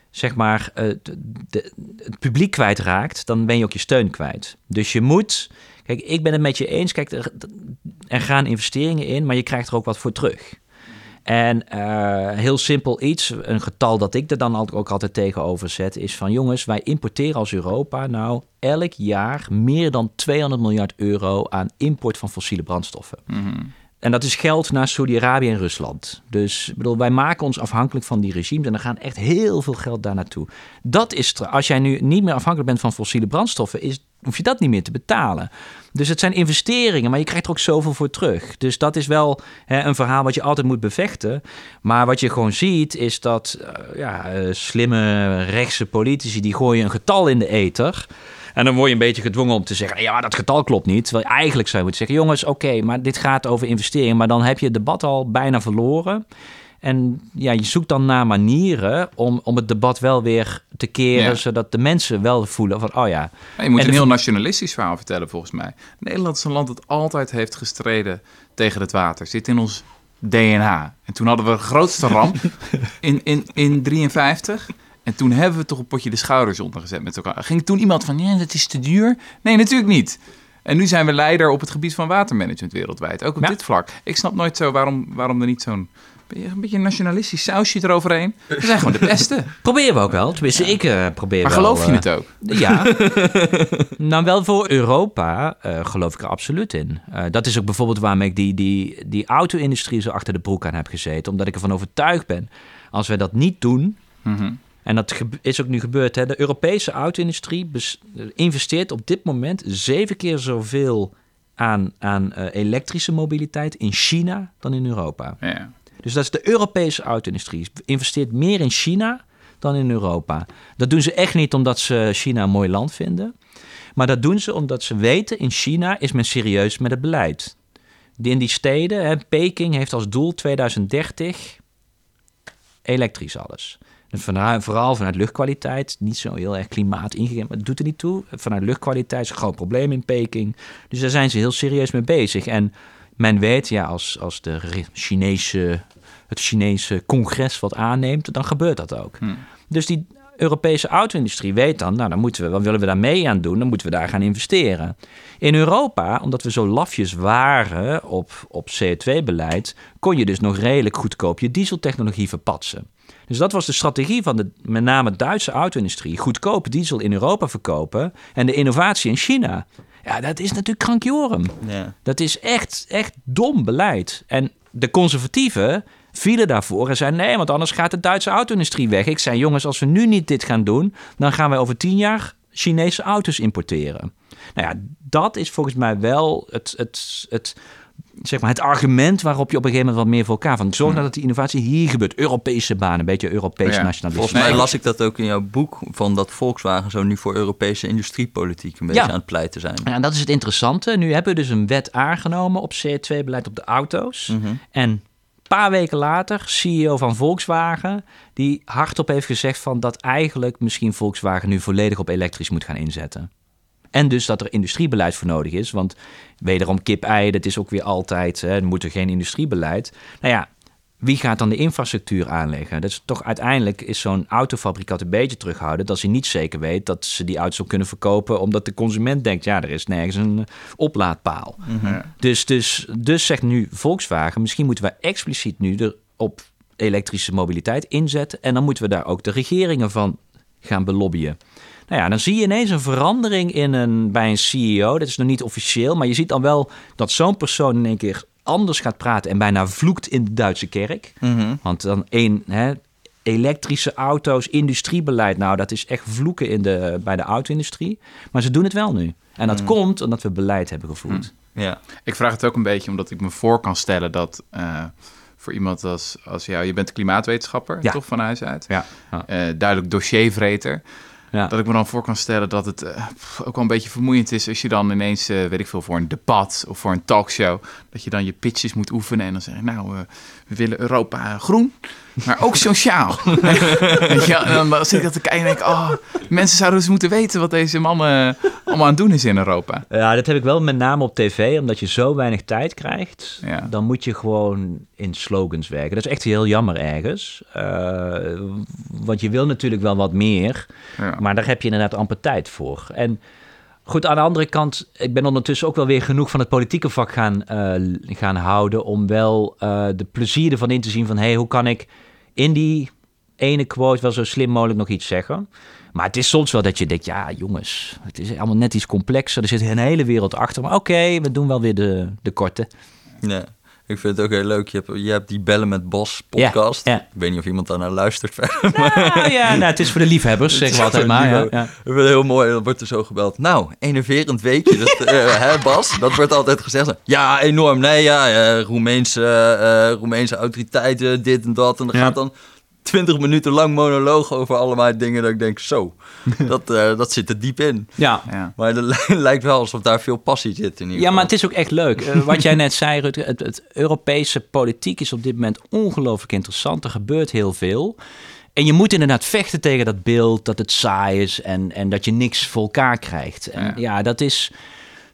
zeg maar uh, de, het publiek kwijtraakt, dan ben je ook je steun kwijt. Dus je moet, kijk, ik ben het met je eens, kijk, er, er gaan investeringen in, maar je krijgt er ook wat voor terug. En uh, heel simpel iets, een getal dat ik er dan ook altijd tegenover zet, is van jongens, wij importeren als Europa nou elk jaar meer dan 200 miljard euro aan import van fossiele brandstoffen. Mm En dat is geld naar Saudi-Arabië en Rusland. Dus bedoel, wij maken ons afhankelijk van die regimes en er gaan echt heel veel geld daar naartoe. Dat is, als jij nu niet meer afhankelijk bent van fossiele brandstoffen, is hoef je dat niet meer te betalen. Dus het zijn investeringen, maar je krijgt er ook zoveel voor terug. Dus dat is wel hè, een verhaal wat je altijd moet bevechten. Maar wat je gewoon ziet, is dat uh, ja, uh, slimme rechtse politici die gooien een getal in de ether. En dan word je een beetje gedwongen om te zeggen: ja, dat getal klopt niet. Terwijl je eigenlijk zou moeten zeggen: jongens, oké, maar dit gaat over investeringen. Maar dan heb je het debat al bijna verloren. En ja, je zoekt dan naar manieren om, om het debat wel weer te keren, zodat de mensen wel voelen van, oh ja. je moet een heel nationalistisch verhaal vertellen, volgens mij. Nederland is een land dat altijd heeft gestreden tegen het water. Zit in ons DNA. En toen hadden we de grootste ramp [laughs] in, in, in 53. En toen hebben we toch een potje de schouders ondergezet met elkaar. Ging toen iemand van, ja, dat is te duur? Nee, natuurlijk niet. En nu zijn we leider op het gebied van watermanagement wereldwijd. Ook op dit vlak. Ik snap nooit zo waarom, waarom er niet zo'n een beetje een nationalistisch sausje eroverheen. We zijn gewoon de beste. [laughs] Proberen we ook wel. Tenminste, ik uh, probeer maar geloof je uh, het ook? Ja. [laughs] [laughs] nou, wel voor Europa uh, geloof ik er absoluut in. dat is ook bijvoorbeeld waarom ik die, die, die auto-industrie zo achter de broek aan heb gezeten. Omdat ik ervan overtuigd ben, als wij dat niet doen... Mm En dat is ook nu gebeurd. Hè? De Europese auto-industrie investeert op dit moment zeven keer zoveel aan, aan elektrische mobiliteit in China dan in Europa. Ja. Dus dat is de Europese auto-industrie. Investeert meer in China dan in Europa. Dat doen ze echt niet omdat ze China een mooi land vinden. Maar dat doen ze omdat ze weten, in China is men serieus met het beleid. In die steden, hè, Peking heeft als doel 2030 elektrisch alles. En vooral vanuit luchtkwaliteit, niet zo heel erg klimaat ingegeven, maar het doet er niet toe. Vanuit luchtkwaliteit is een groot probleem in Peking. Dus daar zijn ze heel serieus mee bezig. En men weet, ja, als, als de Chinese, het Chinese congres wat aanneemt, dan gebeurt dat ook. Hmm. Dus die Europese auto-industrie weet dan, nou, dan moeten we, wat willen we daar mee aan doen? Dan moeten we daar gaan investeren. In Europa, omdat we zo lafjes waren op, op CO2-beleid, kon je dus nog redelijk goedkoop je dieseltechnologie verpatsen. Dus dat was de strategie van de met name Duitse auto-industrie. Goedkoop diesel in Europa verkopen en de innovatie in China. Ja, dat is natuurlijk krankjorum. Ja. Dat is echt, echt dom beleid. En de conservatieven vielen daarvoor en zeiden... nee, want anders gaat de Duitse auto-industrie weg. Ik zei, jongens, als we nu niet dit gaan doen... dan gaan wij over tien jaar Chinese auto's importeren. Nou ja, dat is volgens mij wel het, het, het zeg maar, het argument waarop je op een gegeven moment wat meer voor elkaar van zorg nou dat die innovatie hier gebeurt. Europese banen, een beetje Europees ja, nationalisme. Volgens mij las ik dat ook in jouw boek van dat Volkswagen zo nu voor Europese industriepolitiek een beetje aan het pleiten zijn. Ja, en dat is het interessante. Nu hebben we dus een wet aangenomen op CO2-beleid op de auto's. Mhm. En een paar weken later, CEO van Volkswagen, die hardop heeft gezegd van dat eigenlijk misschien Volkswagen nu volledig op elektrisch moet gaan inzetten. En dus dat er industriebeleid voor nodig is. Want wederom kip-ei, dat is ook weer altijd, hè, er moet er geen industriebeleid. Nou ja, wie gaat dan de infrastructuur aanleggen? Dat is toch uiteindelijk is zo'n autofabrikant een beetje terughouden dat ze niet zeker weet dat ze die auto kunnen verkopen, omdat de consument denkt, ja, er is nergens een oplaadpaal. Mhm. dus, dus, dus zegt nu Volkswagen, misschien moeten we expliciet nu er op elektrische mobiliteit inzetten en dan moeten we daar ook de regeringen van gaan belobbyen. Nou ja, dan zie je ineens een verandering in een, bij een CEO. Dat is nog niet officieel, maar je ziet dan wel dat zo'n persoon in één keer anders gaat praten en bijna vloekt in de Duitse kerk. Mhm. Want dan één, hè, elektrische auto's, industriebeleid, nou dat is echt vloeken in de, bij de auto-industrie. Maar ze doen het wel nu. En dat mhm. komt omdat we beleid hebben gevoerd. Mhm. Ja. Ik vraag het ook een beetje omdat ik me voor kan stellen dat... Uh, voor iemand als, als jou, je bent klimaatwetenschapper, toch van huis uit? Ja. Uh, duidelijk dossiervreter. Ja. Dat ik me dan voor kan stellen dat het uh, ook wel een beetje vermoeiend is als je dan ineens, uh, weet ik veel, voor een debat of voor een talkshow, dat je dan je pitches moet oefenen en dan zeg je, nou, uh, we willen Europa groen, maar ook sociaal. [laughs] ja, en dan zit ik dat te kijken en denk oh, mensen zouden dus moeten weten wat deze mannen allemaal aan het doen is in Europa. Ja, dat heb ik wel met name op tv, omdat je zo weinig tijd krijgt. Ja. Dan moet je gewoon in slogans werken. Dat is echt heel jammer ergens. Uh, want je wil natuurlijk wel wat meer, ja. maar daar heb je inderdaad amper tijd voor. En Goed, aan de andere kant, ik ben ondertussen ook wel weer genoeg van het politieke vak gaan, uh, gaan houden om wel uh, de plezier ervan in te zien van, hé, hey, hoe kan ik in die ene quote wel zo slim mogelijk nog iets zeggen? Maar het is soms wel dat je denkt, ja jongens, het is allemaal net iets complexer. Er zit een hele wereld achter, maar oké, we doen wel weer de, de korte. Ja. Ik vind het ook heel leuk. Je hebt, je hebt die Bellen met Bos podcast. Ik weet niet of iemand daar naar luistert verder. Nou, ja, nou, het is voor de liefhebbers, zeg we altijd maar. Ja, ja. Ik vind het heel mooi. Dan wordt er zo gebeld. Nou, enerverend weekje. Dat, uh, [laughs] hè, Bas? Dat wordt altijd gezegd. Ja, enorm. Nee, ja, uh, Roemeense, uh, Roemeense autoriteiten, dit en dat. En dan gaat dan 20 minuten lang monoloog over allemaal dingen dat ik denk, zo, [laughs] dat, uh, dat zit er diep in. Ja. ja. Maar het [laughs] lijkt wel alsof daar veel passie zit in ieder Ja, maar het is ook echt leuk. Uh, wat jij net zei, Rutger, het, het, Europese politiek is op dit moment ongelooflijk interessant. Er gebeurt heel veel. En je moet inderdaad vechten tegen dat beeld dat het saai is en, en dat je niks voor elkaar krijgt. En ja, ja dat is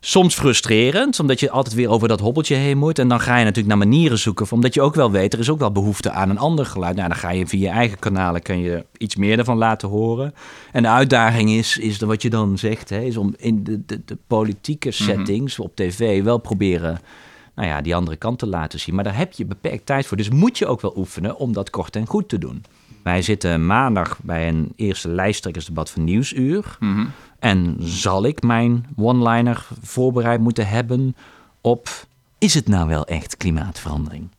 soms frustrerend, omdat je altijd weer over dat hobbeltje heen moet. En dan ga je natuurlijk naar manieren zoeken, omdat je ook wel weet, er is ook wel behoefte aan een ander geluid. Nou, dan ga je via je eigen kanalen, kan je iets meer ervan laten horen. En de uitdaging is, is wat je dan zegt, hè, is om in de, de, de politieke mhm. settings op tv wel proberen nou ja, die andere kant te laten zien. Maar daar heb je beperkt tijd voor. Dus moet je ook wel oefenen om dat kort en goed te doen. Wij zitten maandag bij een eerste lijsttrekkersdebat van Nieuwsuur. Mm en zal ik mijn one-liner voorbereid moeten hebben op... is het nou wel echt klimaatverandering?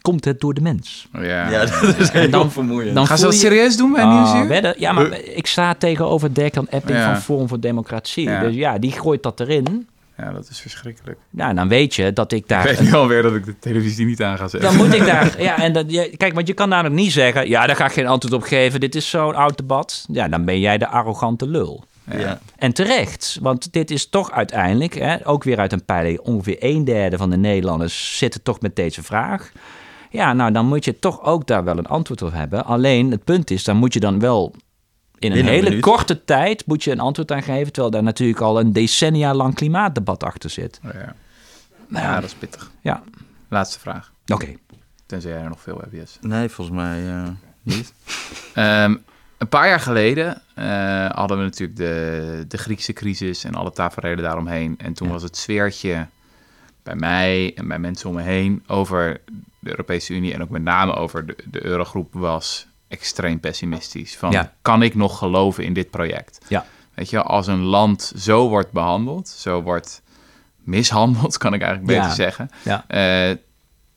Komt het door de mens? Oh, ja. ja, dat is heel dan, vermoeiend. Dan Gaan ze dat serieus doen bij uh, Nieuwsuur? Ja, maar ik sta tegenover Dirk Epping van Forum voor Democratie. Dus ja, die gooit dat erin. Ja, dat is verschrikkelijk. Nou, dan weet je dat ik daar... Ik weet nu alweer dat ik de televisie niet aan ga zetten. Dan moet ik daar... [laughs] Ja, en dat, kijk, want je kan namelijk niet zeggen... Ja, daar ga ik geen antwoord op geven. Dit is zo'n oud debat. Ja, dan ben jij de arrogante lul. Ja. En terecht, want dit is toch uiteindelijk, hè, ook weer uit een peiling, ongeveer een derde van de Nederlanders zitten toch met deze vraag. Ja, nou dan moet je toch ook daar wel een antwoord op hebben. Alleen het punt is, dan moet je dan wel in een hele korte tijd moet je een antwoord aan geven, terwijl daar natuurlijk al een decennia lang klimaatdebat achter zit. Oh ja. Nou, ja, dat is pittig. Ja. Laatste vraag. Oké. Tenzij er nog veel hebt, yes. Nee, volgens mij uh, niet. um, [laughs] Een paar jaar geleden uh, hadden we natuurlijk de, de Griekse crisis en alle tafereelen daaromheen. En toen was het sfeertje bij mij en bij mensen om me heen over de Europese Unie en ook met name over de, de Eurogroep was extreem pessimistisch. Van, kan ik nog geloven in dit project? Ja. Weet je, als een land zo wordt behandeld, zo wordt mishandeld, [laughs] kan ik eigenlijk beter zeggen. Ja. Uh,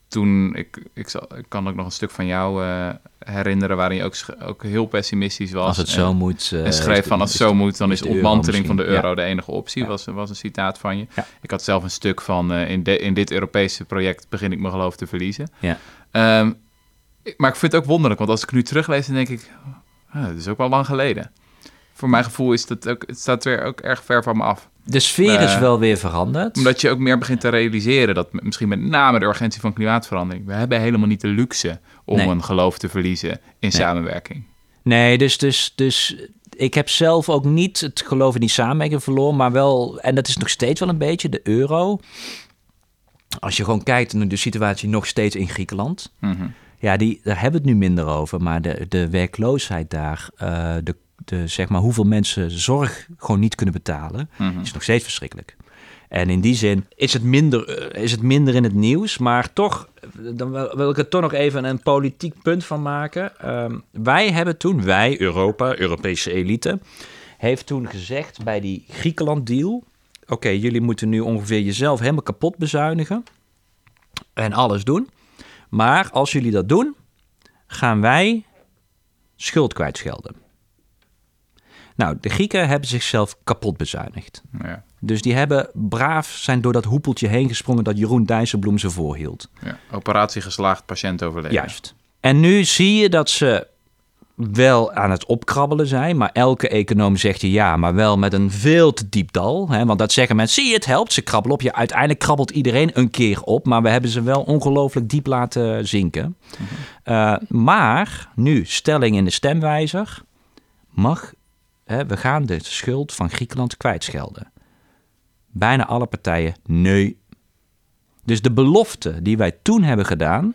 toen, ik, ik, zal, ik kan ook nog een stuk van jou uh, herinneren waarin je ook, ook heel pessimistisch was. Als het zo moet. Uh, en schreef van als het zo moet, dan is, de ontmanteling van de euro de enige optie, was, was een citaat van je. Ik had zelf een stuk van in, de, in dit Europese project begin ik mijn geloof te verliezen. Ja. Um, maar ik vind het ook wonderlijk, want als ik nu teruglees, dan denk ik, oh, dat is ook wel lang geleden. Voor mijn gevoel is dat ook, het staat weer ook erg ver van me af. De sfeer is wel weer veranderd. Omdat je ook meer begint te realiseren dat misschien met name de urgentie van klimaatverandering. We hebben helemaal niet de luxe om een geloof te verliezen in samenwerking. Nee, dus, dus, dus ik heb zelf ook niet het geloof in die samenwerking verloren, maar wel, en dat is nog steeds wel een beetje, de euro. Als je gewoon kijkt naar de situatie nog steeds in Griekenland. Mhm. Ja, die, daar hebben we het nu minder over, maar de, de werkloosheid daar, uh, de, de, zeg maar, hoeveel mensen zorg gewoon niet kunnen betalen, mhm. is nog steeds verschrikkelijk. En in die zin is het minder, eh, is het minder in het nieuws. Maar toch, dan wil ik er toch nog even een politiek punt van maken. Ehm, wij hebben toen, wij, Europa, Europese elite, heeft toen gezegd bij die Griekenland-deal... oké, jullie moeten nu ongeveer jezelf helemaal kapot bezuinigen en alles doen. Maar als jullie dat doen, gaan wij schuld kwijtschelden. Nou, de Grieken hebben zichzelf kapot bezuinigd. Ja. Dus die hebben braaf zijn door dat hoepeltje heen gesprongen dat Jeroen Dijsselbloem ze voorhield. Ja, operatie geslaagd, patiënt overleven. Juist. En nu zie je dat ze wel aan het opkrabbelen zijn, maar elke econoom zegt je ja, maar wel met een veel te diep dal. Hè? Want dat zeggen mensen, zie je, het helpt, ze krabbelen op. Je, uiteindelijk krabbelt iedereen een keer op, maar we hebben ze wel ongelooflijk diep laten zinken. Mhm. Eh, maar nu, stelling in de stemwijzer, mag, hè, we gaan de schuld van Griekenland kwijtschelden bijna alle partijen nee. Dus de belofte die wij toen hebben gedaan,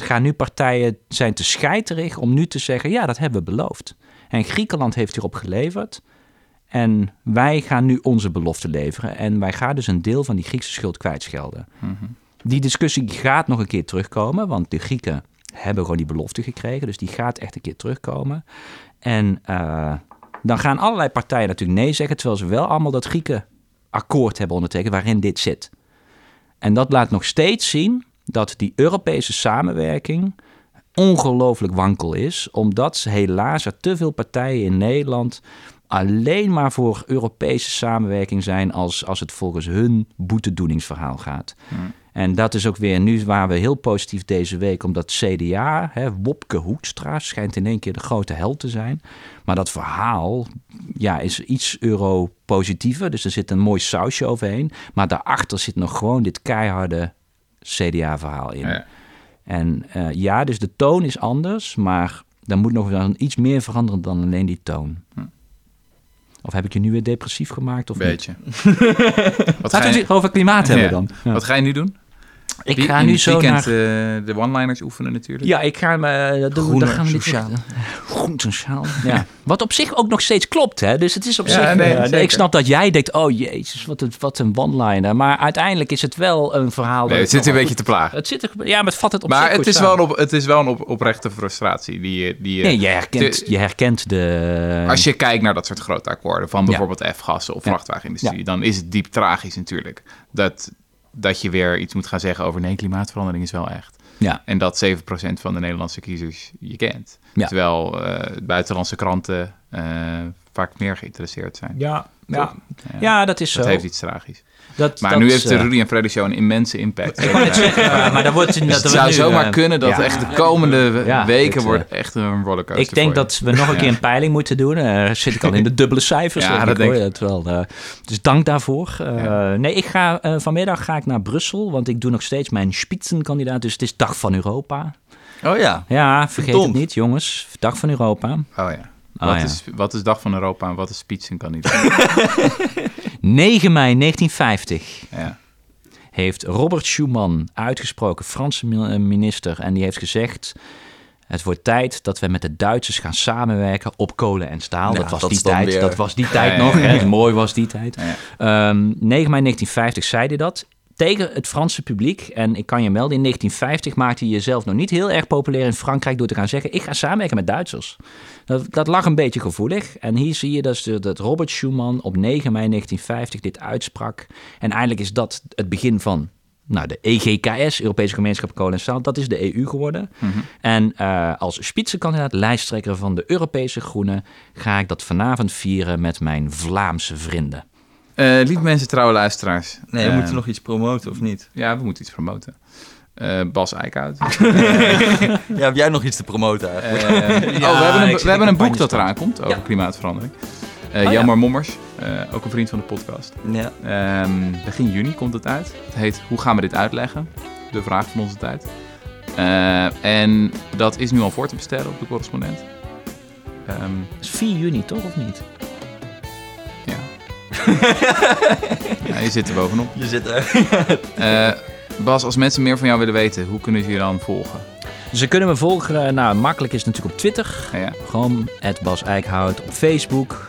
gaan nu partijen zijn te scheiterig om nu te zeggen, ja, dat hebben we beloofd. En Griekenland heeft hierop geleverd. En wij gaan nu onze belofte leveren. En wij gaan dus een deel van die Griekse schuld kwijtschelden. Mm Die discussie gaat nog een keer terugkomen, want de Grieken hebben gewoon die belofte gekregen. Dus die gaat echt een keer terugkomen. En uh, dan gaan allerlei partijen natuurlijk nee zeggen, terwijl ze wel allemaal dat Grieken akkoord hebben ondertekend waarin dit zit. En dat laat nog steeds zien dat die Europese samenwerking ongelooflijk wankel is, omdat helaas er te veel partijen in Nederland alleen maar voor Europese samenwerking zijn als, als het volgens hun boetedoeningsverhaal gaat. Hmm. En dat is ook weer nu waar we heel positief deze week, omdat CDA, hè, Wopke Hoekstra, schijnt in één keer de grote held te zijn. Maar dat verhaal ja, is iets euro-positiever, dus er zit een mooi sausje overheen. Maar daarachter zit nog gewoon dit keiharde CDA-verhaal in. En uh, ja, dus de toon is anders, maar dan moet nog iets meer veranderen dan alleen die toon. Hm. Of heb ik je nu weer depressief gemaakt? Of Beetje. [laughs] Wat Laten we het over klimaat hebben dan. Wat ga je nu doen? Ik ga nu zo naar... Uh, de one-liners oefenen natuurlijk. Ja, ik ga me... Uh, Groene gaan we sociaal. Groen sociaal, ja. [laughs] Wat op zich ook nog steeds klopt, hè. Dus het is op zich... Nee, uh, ik snap dat jij denkt, oh jezus, wat een, wat een one-liner. Maar uiteindelijk is het wel een verhaal... Nee, het zit een beetje te plagen. Het zit er, ja, maar het vat het op maar het is, wel een op, het is wel een op, oprechte frustratie. Die, die, nee, je herkent, je herkent de... Als je kijkt naar dat soort grote akkoorden... van bijvoorbeeld F-gassen of vrachtwagenindustrie... dan is het diep tragisch natuurlijk. Dat dat je weer iets moet gaan zeggen over nee, klimaatverandering is wel echt. Ja. En dat 7% van de Nederlandse kiezers je kent. Terwijl uh, buitenlandse kranten uh, vaak meer geïnteresseerd zijn. Ja, ja. ja. dat is dat zo. heeft iets tragisch. Dat, maar nu heeft de Rudy en Freddy Show een immense impact. Ik het zeggen, maar dat wordt... Dus dat het zou zomaar kunnen dat echt de komende weken wordt echt een rollercoaster Ik denk dat we nog een keer een peiling moeten doen. Uh, zit ik al in de dubbele cijfers. Ja, dat denk ik. wel, uh, dus dank daarvoor. Uh, nee, ik ga, vanmiddag ga ik naar Brussel, want ik doe nog steeds mijn spitsenkandidaat. Dus het is Dag van Europa. Oh ja. Ja, vergeet het niet, jongens. Dag van Europa. Oh ja. Oh, wat, is, wat is Dag van Europa en wat is spitsenkandidaat? [laughs] 9 mei 1950 ja. heeft Robert Schuman, uitgesproken Franse eh, minister, en die heeft gezegd... Het wordt tijd dat we met de Duitsers gaan samenwerken op kolen en staal. dat, was die [laughs] tijd, dat was die tijd nog. Hè? Mooi was die tijd. Um, 9 mei 1950 zei hij dat tegen het Franse publiek. En ik kan je melden, in 1950 maakte hij jezelf nog niet heel erg populair in Frankrijk door te gaan zeggen: Ik ga samenwerken met Duitsers. Dat, dat lag een beetje gevoelig. En hier zie je dus dat Robert Schuman op 9 mei 1950 dit uitsprak. En eigenlijk is dat het begin van nou, de EGKS, Europese Gemeenschap Kolen en Staal, dat is de EU geworden. Mhm. En uh, als spitsenkandidaat, lijsttrekker van de Europese Groenen, ga ik dat vanavond vieren met mijn Vlaamse vrienden. Uh, lieve mensen, trouwe luisteraars. Nee, we uh, moeten nog iets promoten, of niet? Ja, we moeten iets promoten. Uh, Bas Eickhout. [laughs] ja, heb jij nog iets te promoten eigenlijk? [laughs] ja, oh, we hebben een, we hebben een boek dat eraan komt over klimaatverandering. Uh, oh, Jammer Mommers, ook een vriend van de podcast. Ja. Um, begin juni komt het uit. Het heet Hoe gaan we dit uitleggen? De vraag van onze tijd. en dat is nu al voor te bestellen op de correspondent. Um, is 4 juni toch, of niet? Ja. [laughs] ja, je zit er bovenop. Je zit er. uh, [laughs] Bas, als mensen meer van jou willen weten, hoe kunnen ze je dan volgen? Ze kunnen me volgen, nou makkelijk is het natuurlijk op Twitter. Ja, Gewoon Bas Eickhout op Facebook.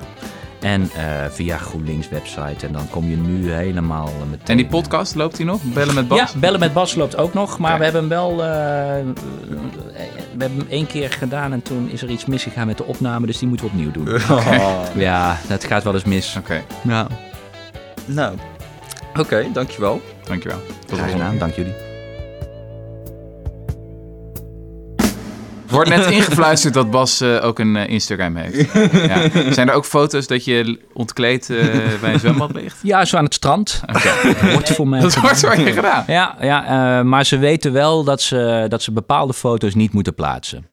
En uh, via GroenLinks website. En dan kom je nu helemaal met. En die podcast loopt die nog? Bellen met Bas? Ja, Bellen met Bas loopt ook nog. Maar we hebben hem wel. Uh, we hebben hem één keer gedaan en toen is er iets misgegaan met de opname. Dus die moeten we opnieuw doen. [laughs] Okay. Ja, dat gaat wel eens mis. Oké. Okay. Nou. Nou. Oké, okay, dankjewel. Dankjewel. Tot Graag gedaan, dank jullie. [laughs] wordt net ingefluisterd dat Bas uh, ook een uh, Instagram heeft. [laughs] ja. Zijn er ook foto's dat je ontkleed uh, bij een zwembad ligt? Ja, zo aan het strand. Okay. Wordt voor mij [laughs] Dat wordt voor je gedaan? Ja, ja maar ze weten wel dat ze, dat ze bepaalde foto's niet moeten plaatsen.